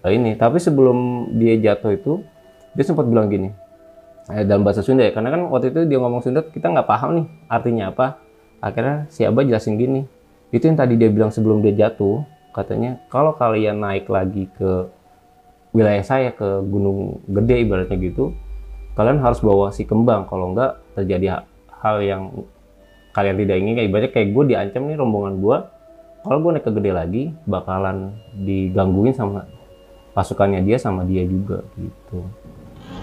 Nah, ini tapi sebelum dia jatuh itu dia sempat bilang gini eh, dalam bahasa Sunda ya karena kan waktu itu dia ngomong Sunda kita nggak paham nih artinya apa. Akhirnya si Abah jelasin gini itu yang tadi dia bilang sebelum dia jatuh katanya kalau kalian naik lagi ke wilayah saya ke gunung gede ibaratnya gitu kalian harus bawa si kembang. Kalau enggak terjadi ha- hal yang kalian tidak inginkan. Ibaratnya kayak gue diancam nih rombongan gue kalau gue naik ke gede lagi bakalan digangguin sama pasukannya dia sama dia juga gitu.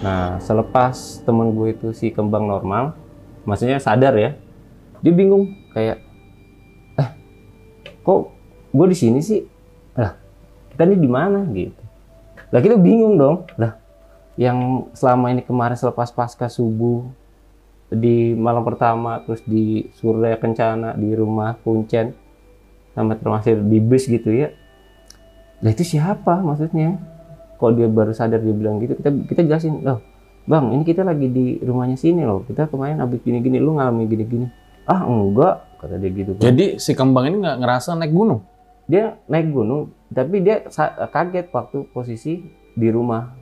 Nah selepas temen gue itu si kembang normal maksudnya sadar ya dia bingung kayak eh kok gue di sini sih lah kita ini di mana? Gitu. Lah kita bingung dong. Lah yang selama ini kemarin selepas pasca subuh di malam pertama terus di Surya Kencana di rumah Kuncen sama termasuk di bus gitu ya. Lah itu siapa maksudnya? Kok dia baru sadar dia bilang gitu? Kita kita jelasin loh bang ini kita lagi di rumahnya sini loh. Kita kemarin habis gini-gini lu ngalamin gini-gini. Ah enggak kata dia gitu kan. Jadi si kembang ini nggak ngerasa naik gunung. Dia naik gunung tapi dia kaget waktu posisi di rumah.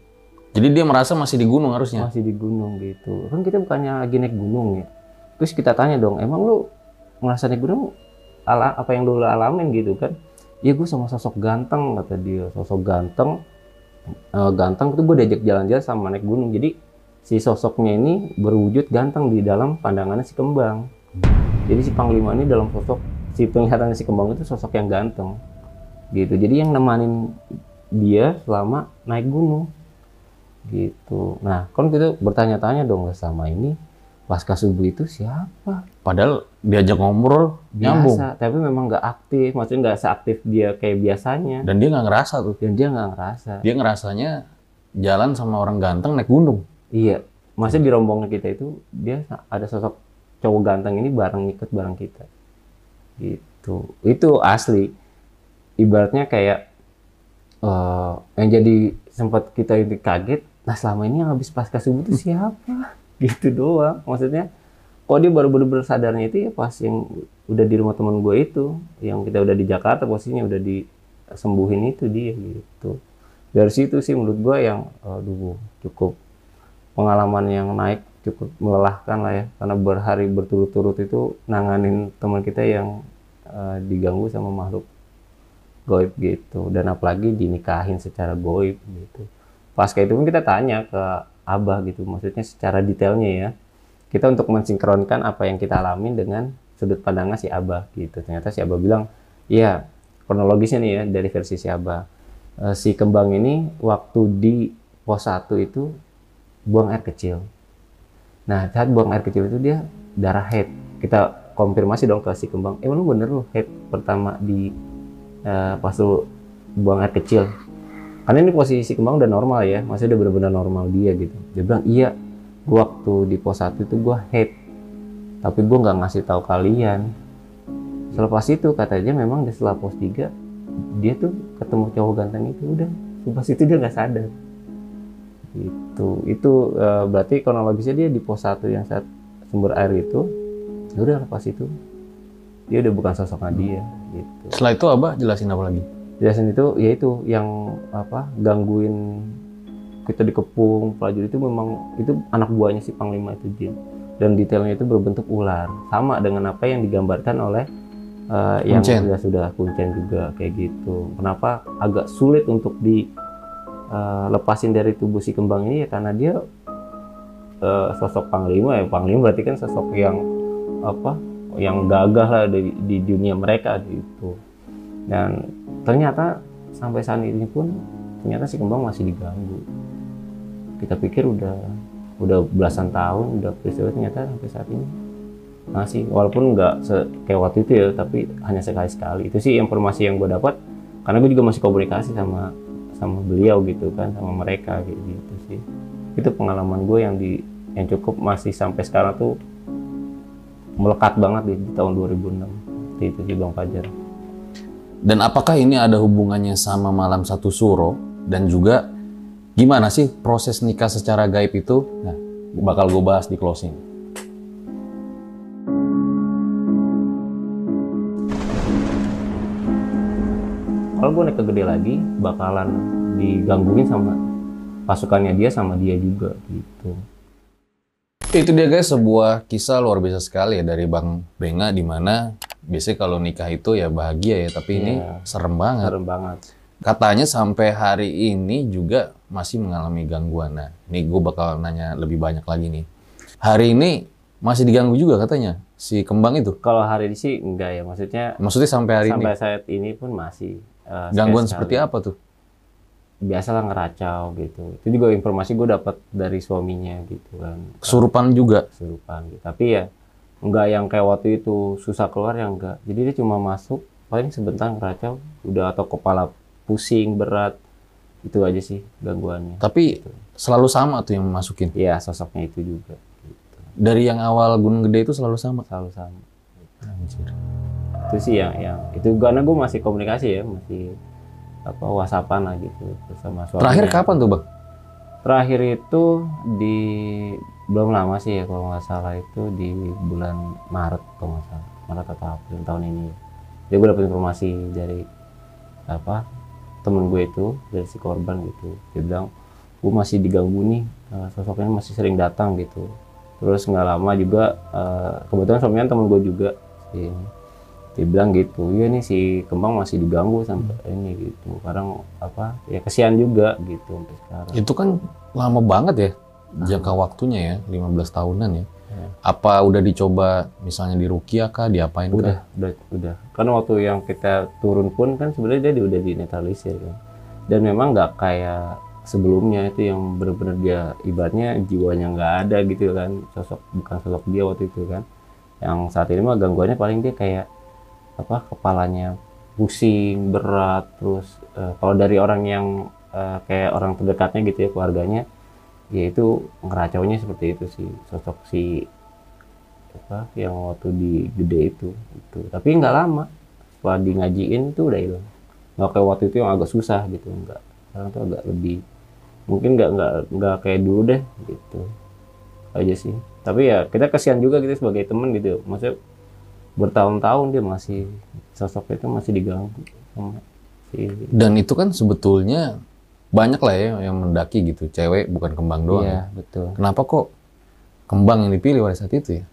Jadi dia merasa masih di gunung harusnya. masih di gunung gitu. Kan kita bukannya lagi naik gunung ya. Terus kita tanya dong emang lu ngerasa naik gunung? Ala apa yang dulu alamin gitu kan? Ya gue sama sosok ganteng kata dia. Sosok ganteng Eh, ganteng itu gue diajak jalan-jalan sama naik gunung. Jadi si sosoknya ini berwujud ganteng di dalam pandangannya si kembang. Jadi si panglima ini dalam sosok si penglihatan si kembang itu sosok yang ganteng gitu. Jadi yang nemanin dia selama naik gunung gitu. Nah kan kita bertanya-tanya dong sama ini pasca subuh itu siapa? Padahal diajak ngobrol nyambung. Biasa tapi memang nggak aktif. Maksudnya nggak seaktif dia kayak biasanya. Dan dia nggak ngerasa tuh. dan dia nggak ngerasa. Dia ngerasanya jalan sama orang ganteng naik gunung. iya. Maksudnya di rombongan kita itu dia ada sosok cowok ganteng ini bareng ikut bareng kita gitu. Itu asli. Ibaratnya kayak eh yang jadi sempat kita ini kaget nah selama ini yang habis pasca subuh itu siapa? [LAUGHS] Gitu doang. Maksudnya kok dia baru bener-bener sadarnya itu ya pas yang udah di rumah teman gue itu yang kita udah di Jakarta posisinya udah disembuhin itu dia gitu. Dari situ sih menurut gue yang aduh cukup pengalaman yang naik cukup melelahkan lah ya. Karena berhari berturut-turut itu nanganin teman kita yang eh, diganggu sama makhluk goib gitu. Dan apalagi dinikahin secara goib gitu. Pasca itu pun kita tanya ke abah gitu maksudnya secara detailnya ya. Kita untuk mensinkronkan apa yang kita alamin dengan sudut pandangnya si abah gitu. Ternyata si abah bilang ya kronologisnya nih ya dari versi si abah. Eh, si kembang ini waktu di pos 1 itu buang air kecil nah saat buang air kecil itu dia darah head. Kita konfirmasi dong ke si kembang emang lu bener lu head pertama di eh, pas lu buang air kecil? Karena ini posisi kembang udah normal ya maksudnya udah benar-benar normal dia gitu. Dia bilang iya gua waktu di pos 1 itu gua head tapi gua nggak ngasih tahu kalian. Selepas itu katanya memang di setelah pos 3 dia tuh ketemu cowok ganteng itu udah. Pas itu dia nggak sadar gitu itu eh, berarti kronologisnya dia di pos 1 yang saat sumber air itu ya udah lepas itu. Dia udah bukan sosoknya dia gitu. Setelah itu abah jelasin apa lagi? jelasin itu ya itu yang apa gangguin kita dikepung prajurit itu memang itu anak buahnya si panglima itu Jin. Dan detailnya itu berbentuk ular. Sama dengan apa yang digambarkan oleh eh, yang sudah sudah kuncen juga kayak gitu. Kenapa agak sulit untuk di eh, lepasin dari tubuh si kembang ini ya karena dia eh, sosok panglima ya. Panglima berarti kan sosok yang apa yang gagah lah di, di dunia mereka gitu. Dan ternyata sampai saat ini pun ternyata si kembang masih diganggu. Kita pikir udah udah belasan tahun udah peristiwa ternyata sampai saat ini masih. Walaupun nggak kayak waktu itu ya tapi hanya sekali sekali itu sih informasi yang gue dapat karena gue juga masih komunikasi sama sama beliau gitu kan sama mereka kayak gitu sih itu pengalaman gue yang di yang cukup masih sampai sekarang tuh melekat banget di, di tahun 2006 itu sih bang Fajar Dan apakah ini ada hubungannya sama malam satu suro dan juga gimana sih proses nikah secara gaib itu? Nah, bakal gue bahas di closing. Bakal gue naik ke gede lagi bakalan digangguin sama pasukannya dia sama dia juga gitu Itu dia guys sebuah kisah luar biasa sekali ya dari Bang Benga di mana biasanya kalau nikah itu ya bahagia ya, tapi ini Iya. serem banget. serem banget Katanya sampai hari ini juga masih mengalami gangguan. Nah, ini gue bakal nanya lebih banyak lagi nih. Hari ini masih diganggu juga katanya si kembang itu. kalau hari ini sih enggak ya maksudnya Maksudnya sampai hari sampai ini saat ini pun masih eh, gangguan seperti apa tuh? biasalah ngeracau gitu itu juga informasi gue dapat dari suaminya gitu kan Kesurupan juga. kesurupan gitu. tapi ya enggak yang kayak waktu itu susah keluar yang enggak jadi dia cuma masuk paling sebentar ngeracau udah atau kepala pusing berat itu aja sih gangguannya Tapi selalu sama tuh yang masukin. Iya sosoknya itu juga gitu. Dari yang awal Gunung Gede itu selalu sama. selalu sama itu sih yang yang itu karena gue masih komunikasi ya masih apa whatsappan lah gitu bersama suaminya. Terakhir kapan tuh bang? terakhir itu di belum lama sih ya kalau nggak salah itu di bulan Maret kalau nggak salah. Maret atau April tahun ini. Jadi gue dapet informasi dari apa temen gue itu dari si korban gitu. Dia bilang gue masih diganggu nih eh, sosoknya masih sering datang gitu. Terus nggak lama juga eh, kebetulan suaminya temen gue juga si dia bilang gitu iya nih si kembang masih diganggu sampai ini gitu kadang apa ya kesian juga gitu sampai sekarang Itu kan lama banget ya jangka waktunya ya, 15 tahunan ya. Iya. Apa udah dicoba misalnya di Rukia kah, diapain kah? udah udah udah kan waktu yang kita turun pun kan sebenarnya dia udah dinetralisir kan dan memang nggak kayak sebelumnya itu yang benar-benar dia ibaratnya jiwanya nggak ada gitu kan sosok bukan sosok dia waktu itu kan yang saat ini mah gangguannya paling dia kayak apa kepalanya pusing berat terus eh, kalau dari orang yang eh, kayak orang terdekatnya gitu ya keluarganya ya itu ngeracaunya seperti itu sih sosok si apa yang waktu di gede itu itu tapi nggak lama setelah di ngajiin itu udah hilang. Nggak kayak waktu itu yang agak susah gitu nggak sekarang tuh agak lebih mungkin nggak nggak nggak kayak dulu deh gitu. Aja sih. Tapi ya kita kasihan juga gitu sebagai temen gitu. Maksudnya bertahun-tahun dia masih sosoknya itu masih diganggu sama si Dan itu kan sebetulnya banyak lah ya yang mendaki gitu, cewek bukan kembang doang. ya. iya betul Kenapa kok kembang yang dipilih pada saat itu ya?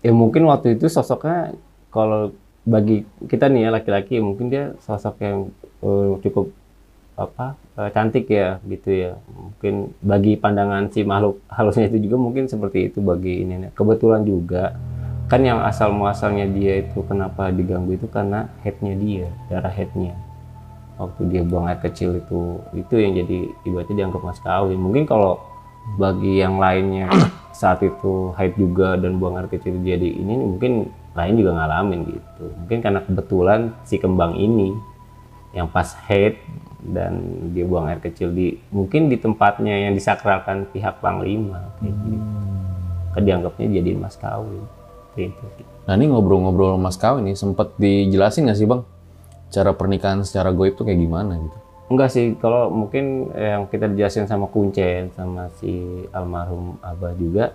ya mungkin waktu itu sosoknya kalau bagi kita nih ya laki-laki mungkin dia sosok yang eh, cukup apa eh, cantik ya gitu ya mungkin bagi pandangan si makhluk halusnya itu juga mungkin seperti itu bagi ini kebetulan juga kan yang asal muasalnya dia itu kenapa diganggu itu karena headnya dia darah headnya. Waktu dia buang air kecil itu itu yang jadi ibaratnya dianggap mas kawin. Mungkin kalau bagi yang lainnya saat itu haid juga dan buang air kecil jadi ini mungkin lain juga ngalamin gitu. Mungkin karena kebetulan si kembang ini yang pas haid dan dia buang air kecil di mungkin di tempatnya yang disakralkan pihak panglima kayak gitu. Kan dianggapnya jadi mas kawin gitu Nah ini ngobrol-ngobrol Mas Kawin nih, sempet dijelasin nggak sih Bang? Cara pernikahan secara goib tuh kayak gimana gitu? Enggak sih, kalau mungkin yang kita dijelasin sama Kuncen sama si almarhum Abah juga,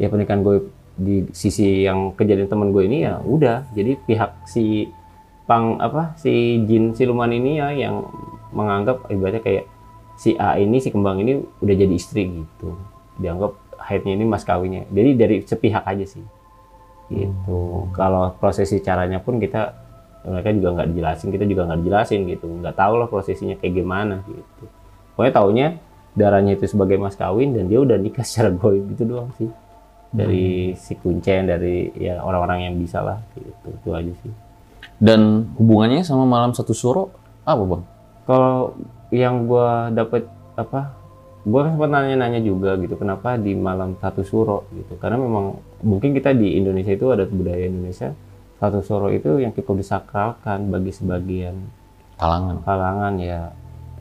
ya pernikahan gue di sisi yang kejadian temen gue ini ya udah, jadi pihak si pang apa si jin siluman ini ya yang menganggap ibaratnya kayak si A ini si kembang ini udah jadi istri gitu, dianggap haidnya ini mas kawinnya, jadi dari sepihak aja sih, gitu. Kalau prosesi caranya pun kita mereka juga nggak dijelasin kita juga nggak dijelasin gitu. Nggak tahu lah prosesinya kayak gimana gitu. Pokoknya taunya darahnya itu sebagai mas kawin dan dia udah nikah [LAUGHS] secara goib gitu doang sih. Dari si kuncen dari ya orang-orang yang bisa lah gitu. Itu aja sih. Dan hubungannya sama malam satu suro apa Bang? kalau yang gua dapet apa kan sempat nanya-nanya juga gitu kenapa di malam satu suro gitu? Karena memang mungkin kita di Indonesia itu ada budaya Indonesia satu suro itu yang cukup disakralkan bagi sebagian Kalangan. kalangan ya.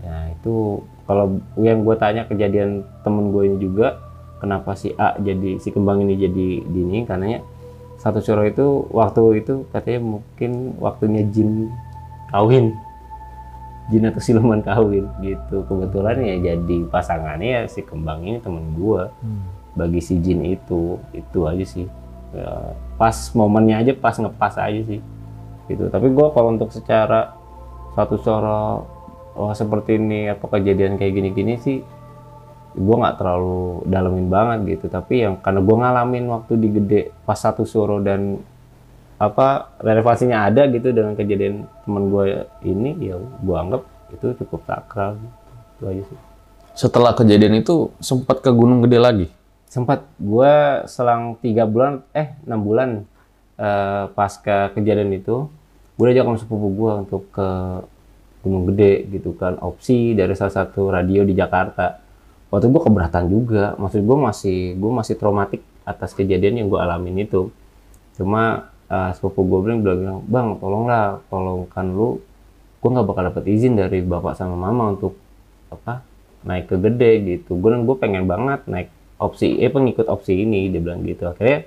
Ya itu kalau yang gue tanya kejadian temen gue ini juga kenapa si A jadi si kembang ini jadi dini? Karena satu suro itu waktu itu katanya mungkin waktunya jin kawin jin atau siluman kawin gitu. Kebetulan ya jadi pasangannya ya si kembang ini temen gue bagi si jin itu itu aja sih. Ya, pas momennya aja pas ngepas aja sih. Gitu. Tapi gue kalau untuk secara satu soro oh, seperti ini apa kejadian kayak gini-gini sih gue nggak terlalu dalemin banget gitu. Tapi yang karena gue ngalamin waktu di gede pas satu suro dan apa relevasinya ada gitu dengan kejadian temen gue ini ya gue anggap itu cukup sakral itu aja sih. Setelah kejadian itu sempat ke Gunung Gede lagi. sempat. Gue selang tiga bulan eh enam bulan eh, pasca kejadian itu gue ajak sama sepupu gue untuk ke Gunung Gede gitu kan. Opsi dari salah satu radio di Jakarta. Waktu gue keberatan juga. Maksud gue masih gue masih traumatik atas kejadian yang gue alamin itu. Cuma eh, sepupu gue bilang bilang bang tolonglah tolongkan lu gue nggak bakal dapet izin dari bapak sama mama untuk apa naik ke gede gitu. Gue gue pengen banget naik opsi eh pengikut opsi ini dia bilang gitu. Akhirnya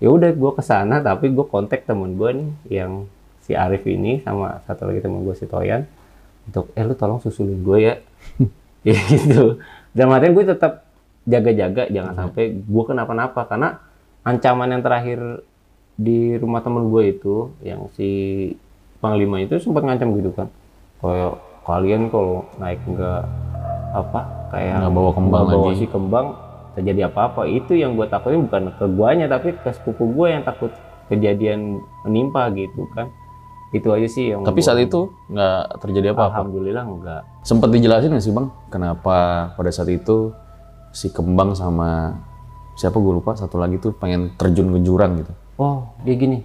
ya udah gue ke sana tapi gue kontak temen gue nih yang si Arif ini sama satu lagi temen gue si Toyan untuk eh lu tolong susulin gue ya. [LAUGHS] Ya gitu. Dan artian gue tetap jaga-jaga jangan sampai gue kenapa-napa karena ancaman yang terakhir di rumah temen gue itu yang si panglima itu sempat ngancam gitu kan kayak kalian kalau naik nggak apa kayak Nggak bawa kembang nggak bawa lagi." si kembang terjadi apa-apa itu yang gue takutin bukan ke guanya tapi ke sepupu gue yang takut kejadian menimpa gitu kan itu aja sih yang Tapi saat itu nggak terjadi apa-apa. alhamdulillah enggak Sempat dijelasin nggak sih bang, kenapa pada saat itu si Kembang sama siapa gue lupa satu lagi tuh pengen terjun ke jurang gitu. Oh, dia gini.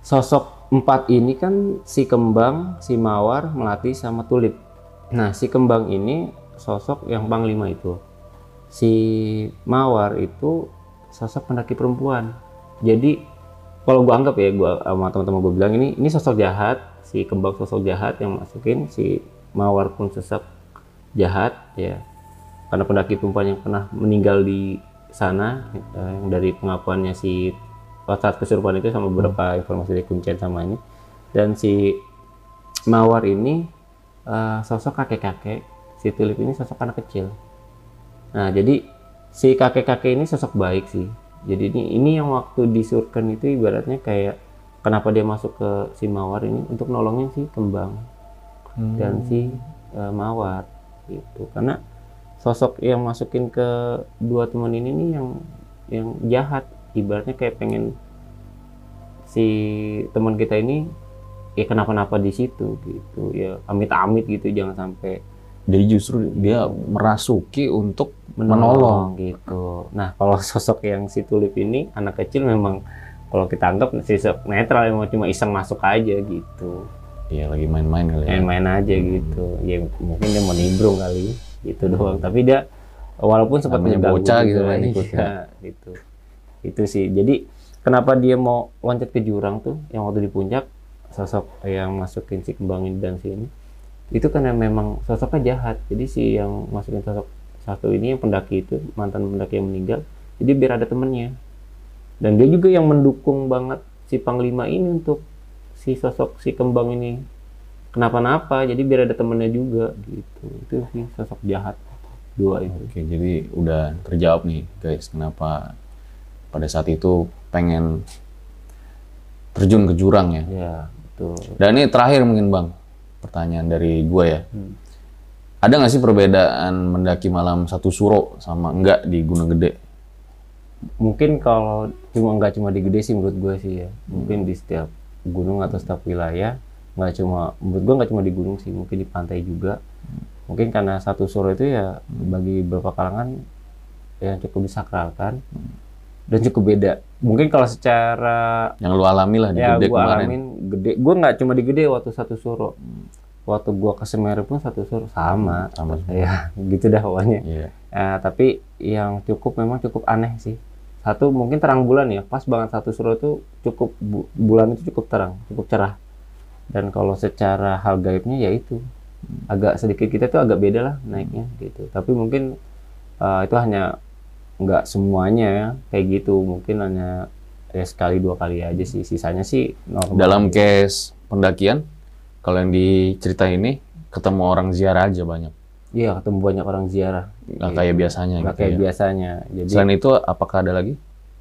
Sosok empat ini kan si Kembang, si Mawar, Melati, sama Tulip. Nah, si Kembang ini sosok yang panglima itu. Si Mawar itu sosok pendaki perempuan. Jadi kalau gua anggap ya, gua sama teman-teman gue bilang ini ini sosok jahat, si Kembang sosok jahat yang masukin, si Mawar pun sosok jahat ya. Karena pendaki perempuan yang pernah meninggal di sana eh, yang dari pengakuannya si saat kesurupan itu sama beberapa informasi dari kuncen sama ini. Dan si Mawar ini eh, sosok kakek-kakek si Tulip ini sosok anak kecil. Nah jadi si kakek-kakek ini sosok baik sih. Jadi ini ini yang waktu disurkan itu ibaratnya kayak kenapa dia masuk ke si Mawar ini untuk nolongin si Kembang dan si eh, Mawar gitu. Karena sosok yang masukin ke dua teman ini nih yang yang jahat ibaratnya kayak pengen si teman kita ini ya kenapa-napa di situ gitu ya amit-amit gitu jangan sampai Jadi justru dia merasuki untuk menolong. gitu. Nah kalau [LAUGHS] sosok yang si tulip ini anak kecil memang kalau kita anggap sosok netral emang cuma iseng masuk aja gitu. Iya lagi main-main kali ya. main-main aja gitu. Ya mungkin dia mau nimbrung kali gitu doang. Tapi dia walaupun sempat mengganggu bocah gitu kan. [LAUGHS] iya, gitu itu sih. Jadi kenapa dia mau loncat ke jurang tuh yang waktu di puncak sosok yang masukin si kembangin dan si ini itu karena memang sosoknya jahat. Jadi si yang masukin sosok satu ini yang pendaki itu mantan pendaki yang meninggal jadi biar ada temennya. Dan dia juga yang mendukung banget si panglima ini untuk si sosok si kembang ini. Kenapa-napa jadi biar ada temennya juga gitu. Itu sih sosok jahat. Dua itu. Oke, jadi udah terjawab nih guys, kenapa pada saat itu pengen terjun ke jurang ya. ya betul. Dan ini terakhir mungkin bang, pertanyaan dari gue ya. Ada nggak sih perbedaan mendaki malam satu suro sama enggak di Gunung Gede? mungkin kalau cuma nggak cuma di gede sih menurut gue sih ya. Mungkin di setiap gunung atau setiap wilayah nggak cuma menurut gue nggak cuma di gunung sih mungkin di pantai juga. Mungkin karena satu suro itu ya bagi beberapa kalangan yang cukup disakralkan dan cukup beda mungkin kalau secara Yang lu alami lah di ya Gede gue kemarin. alamin gede gue nggak cuma di gede waktu satu suro waktu gue ke Semeru pun satu suro sama Sama ya [LAUGHS] gitu dah pokoknya Iya. Eh, tapi yang cukup memang cukup aneh sih. Satu mungkin terang bulan ya, pas banget satu suro itu cukup bu- bulan itu cukup terang, cukup cerah. Dan kalau secara hal gaibnya ya itu agak sedikit kita tuh agak beda lah naiknya gitu. Tapi mungkin eh, itu hanya nggak semuanya ya kayak gitu, mungkin hanya ya sekali dua kali aja sih. Sisanya sih normal. Dalam case pendakian, kalau yang diceritain ini ketemu orang ziarah aja banyak, Iya ketemu banyak orang ziarah. nggak kayak biasanya Nggak gitu kayak ya. biasanya. Jadi Selain itu, apakah ada lagi?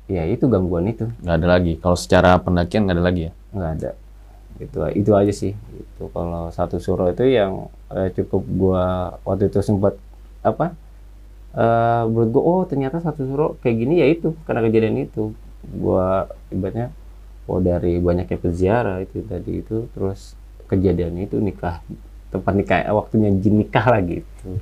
ya itu gangguan itu Nggak ada lagi. Kalau secara pendakian nggak ada lagi ya. nggak ada. itu itu aja sih itu kalau satu suro itu yang eh, cukup gua waktu itu sempat apa eh menurut gua oh ternyata satu suro kayak gini ya itu karena kejadian itu gua ibaratnya oh dari banyaknya peziarah itu tadi itu terus kejadian itu nikah tempat nikah waktunya jin nikah lagi itu [LAUGHS]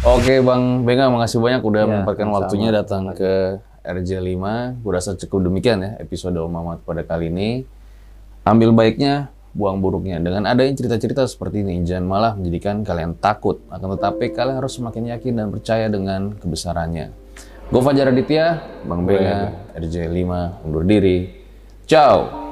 Oke Bang Benga, makasih banyak udah Ya, menyempatkan waktunya datang ke RJ5. Gue rasa cukup demikian ya episode Om Mamat pada kali ini. Ambil baiknya, buang buruknya. Dengan adanya cerita-cerita seperti ini, jangan malah menjadikan kalian takut. Akan tetapi kalian harus semakin yakin dan percaya dengan kebesarannya. Gue Fajar Aditya, Bang Benga, RJ5, undur diri. Ciao!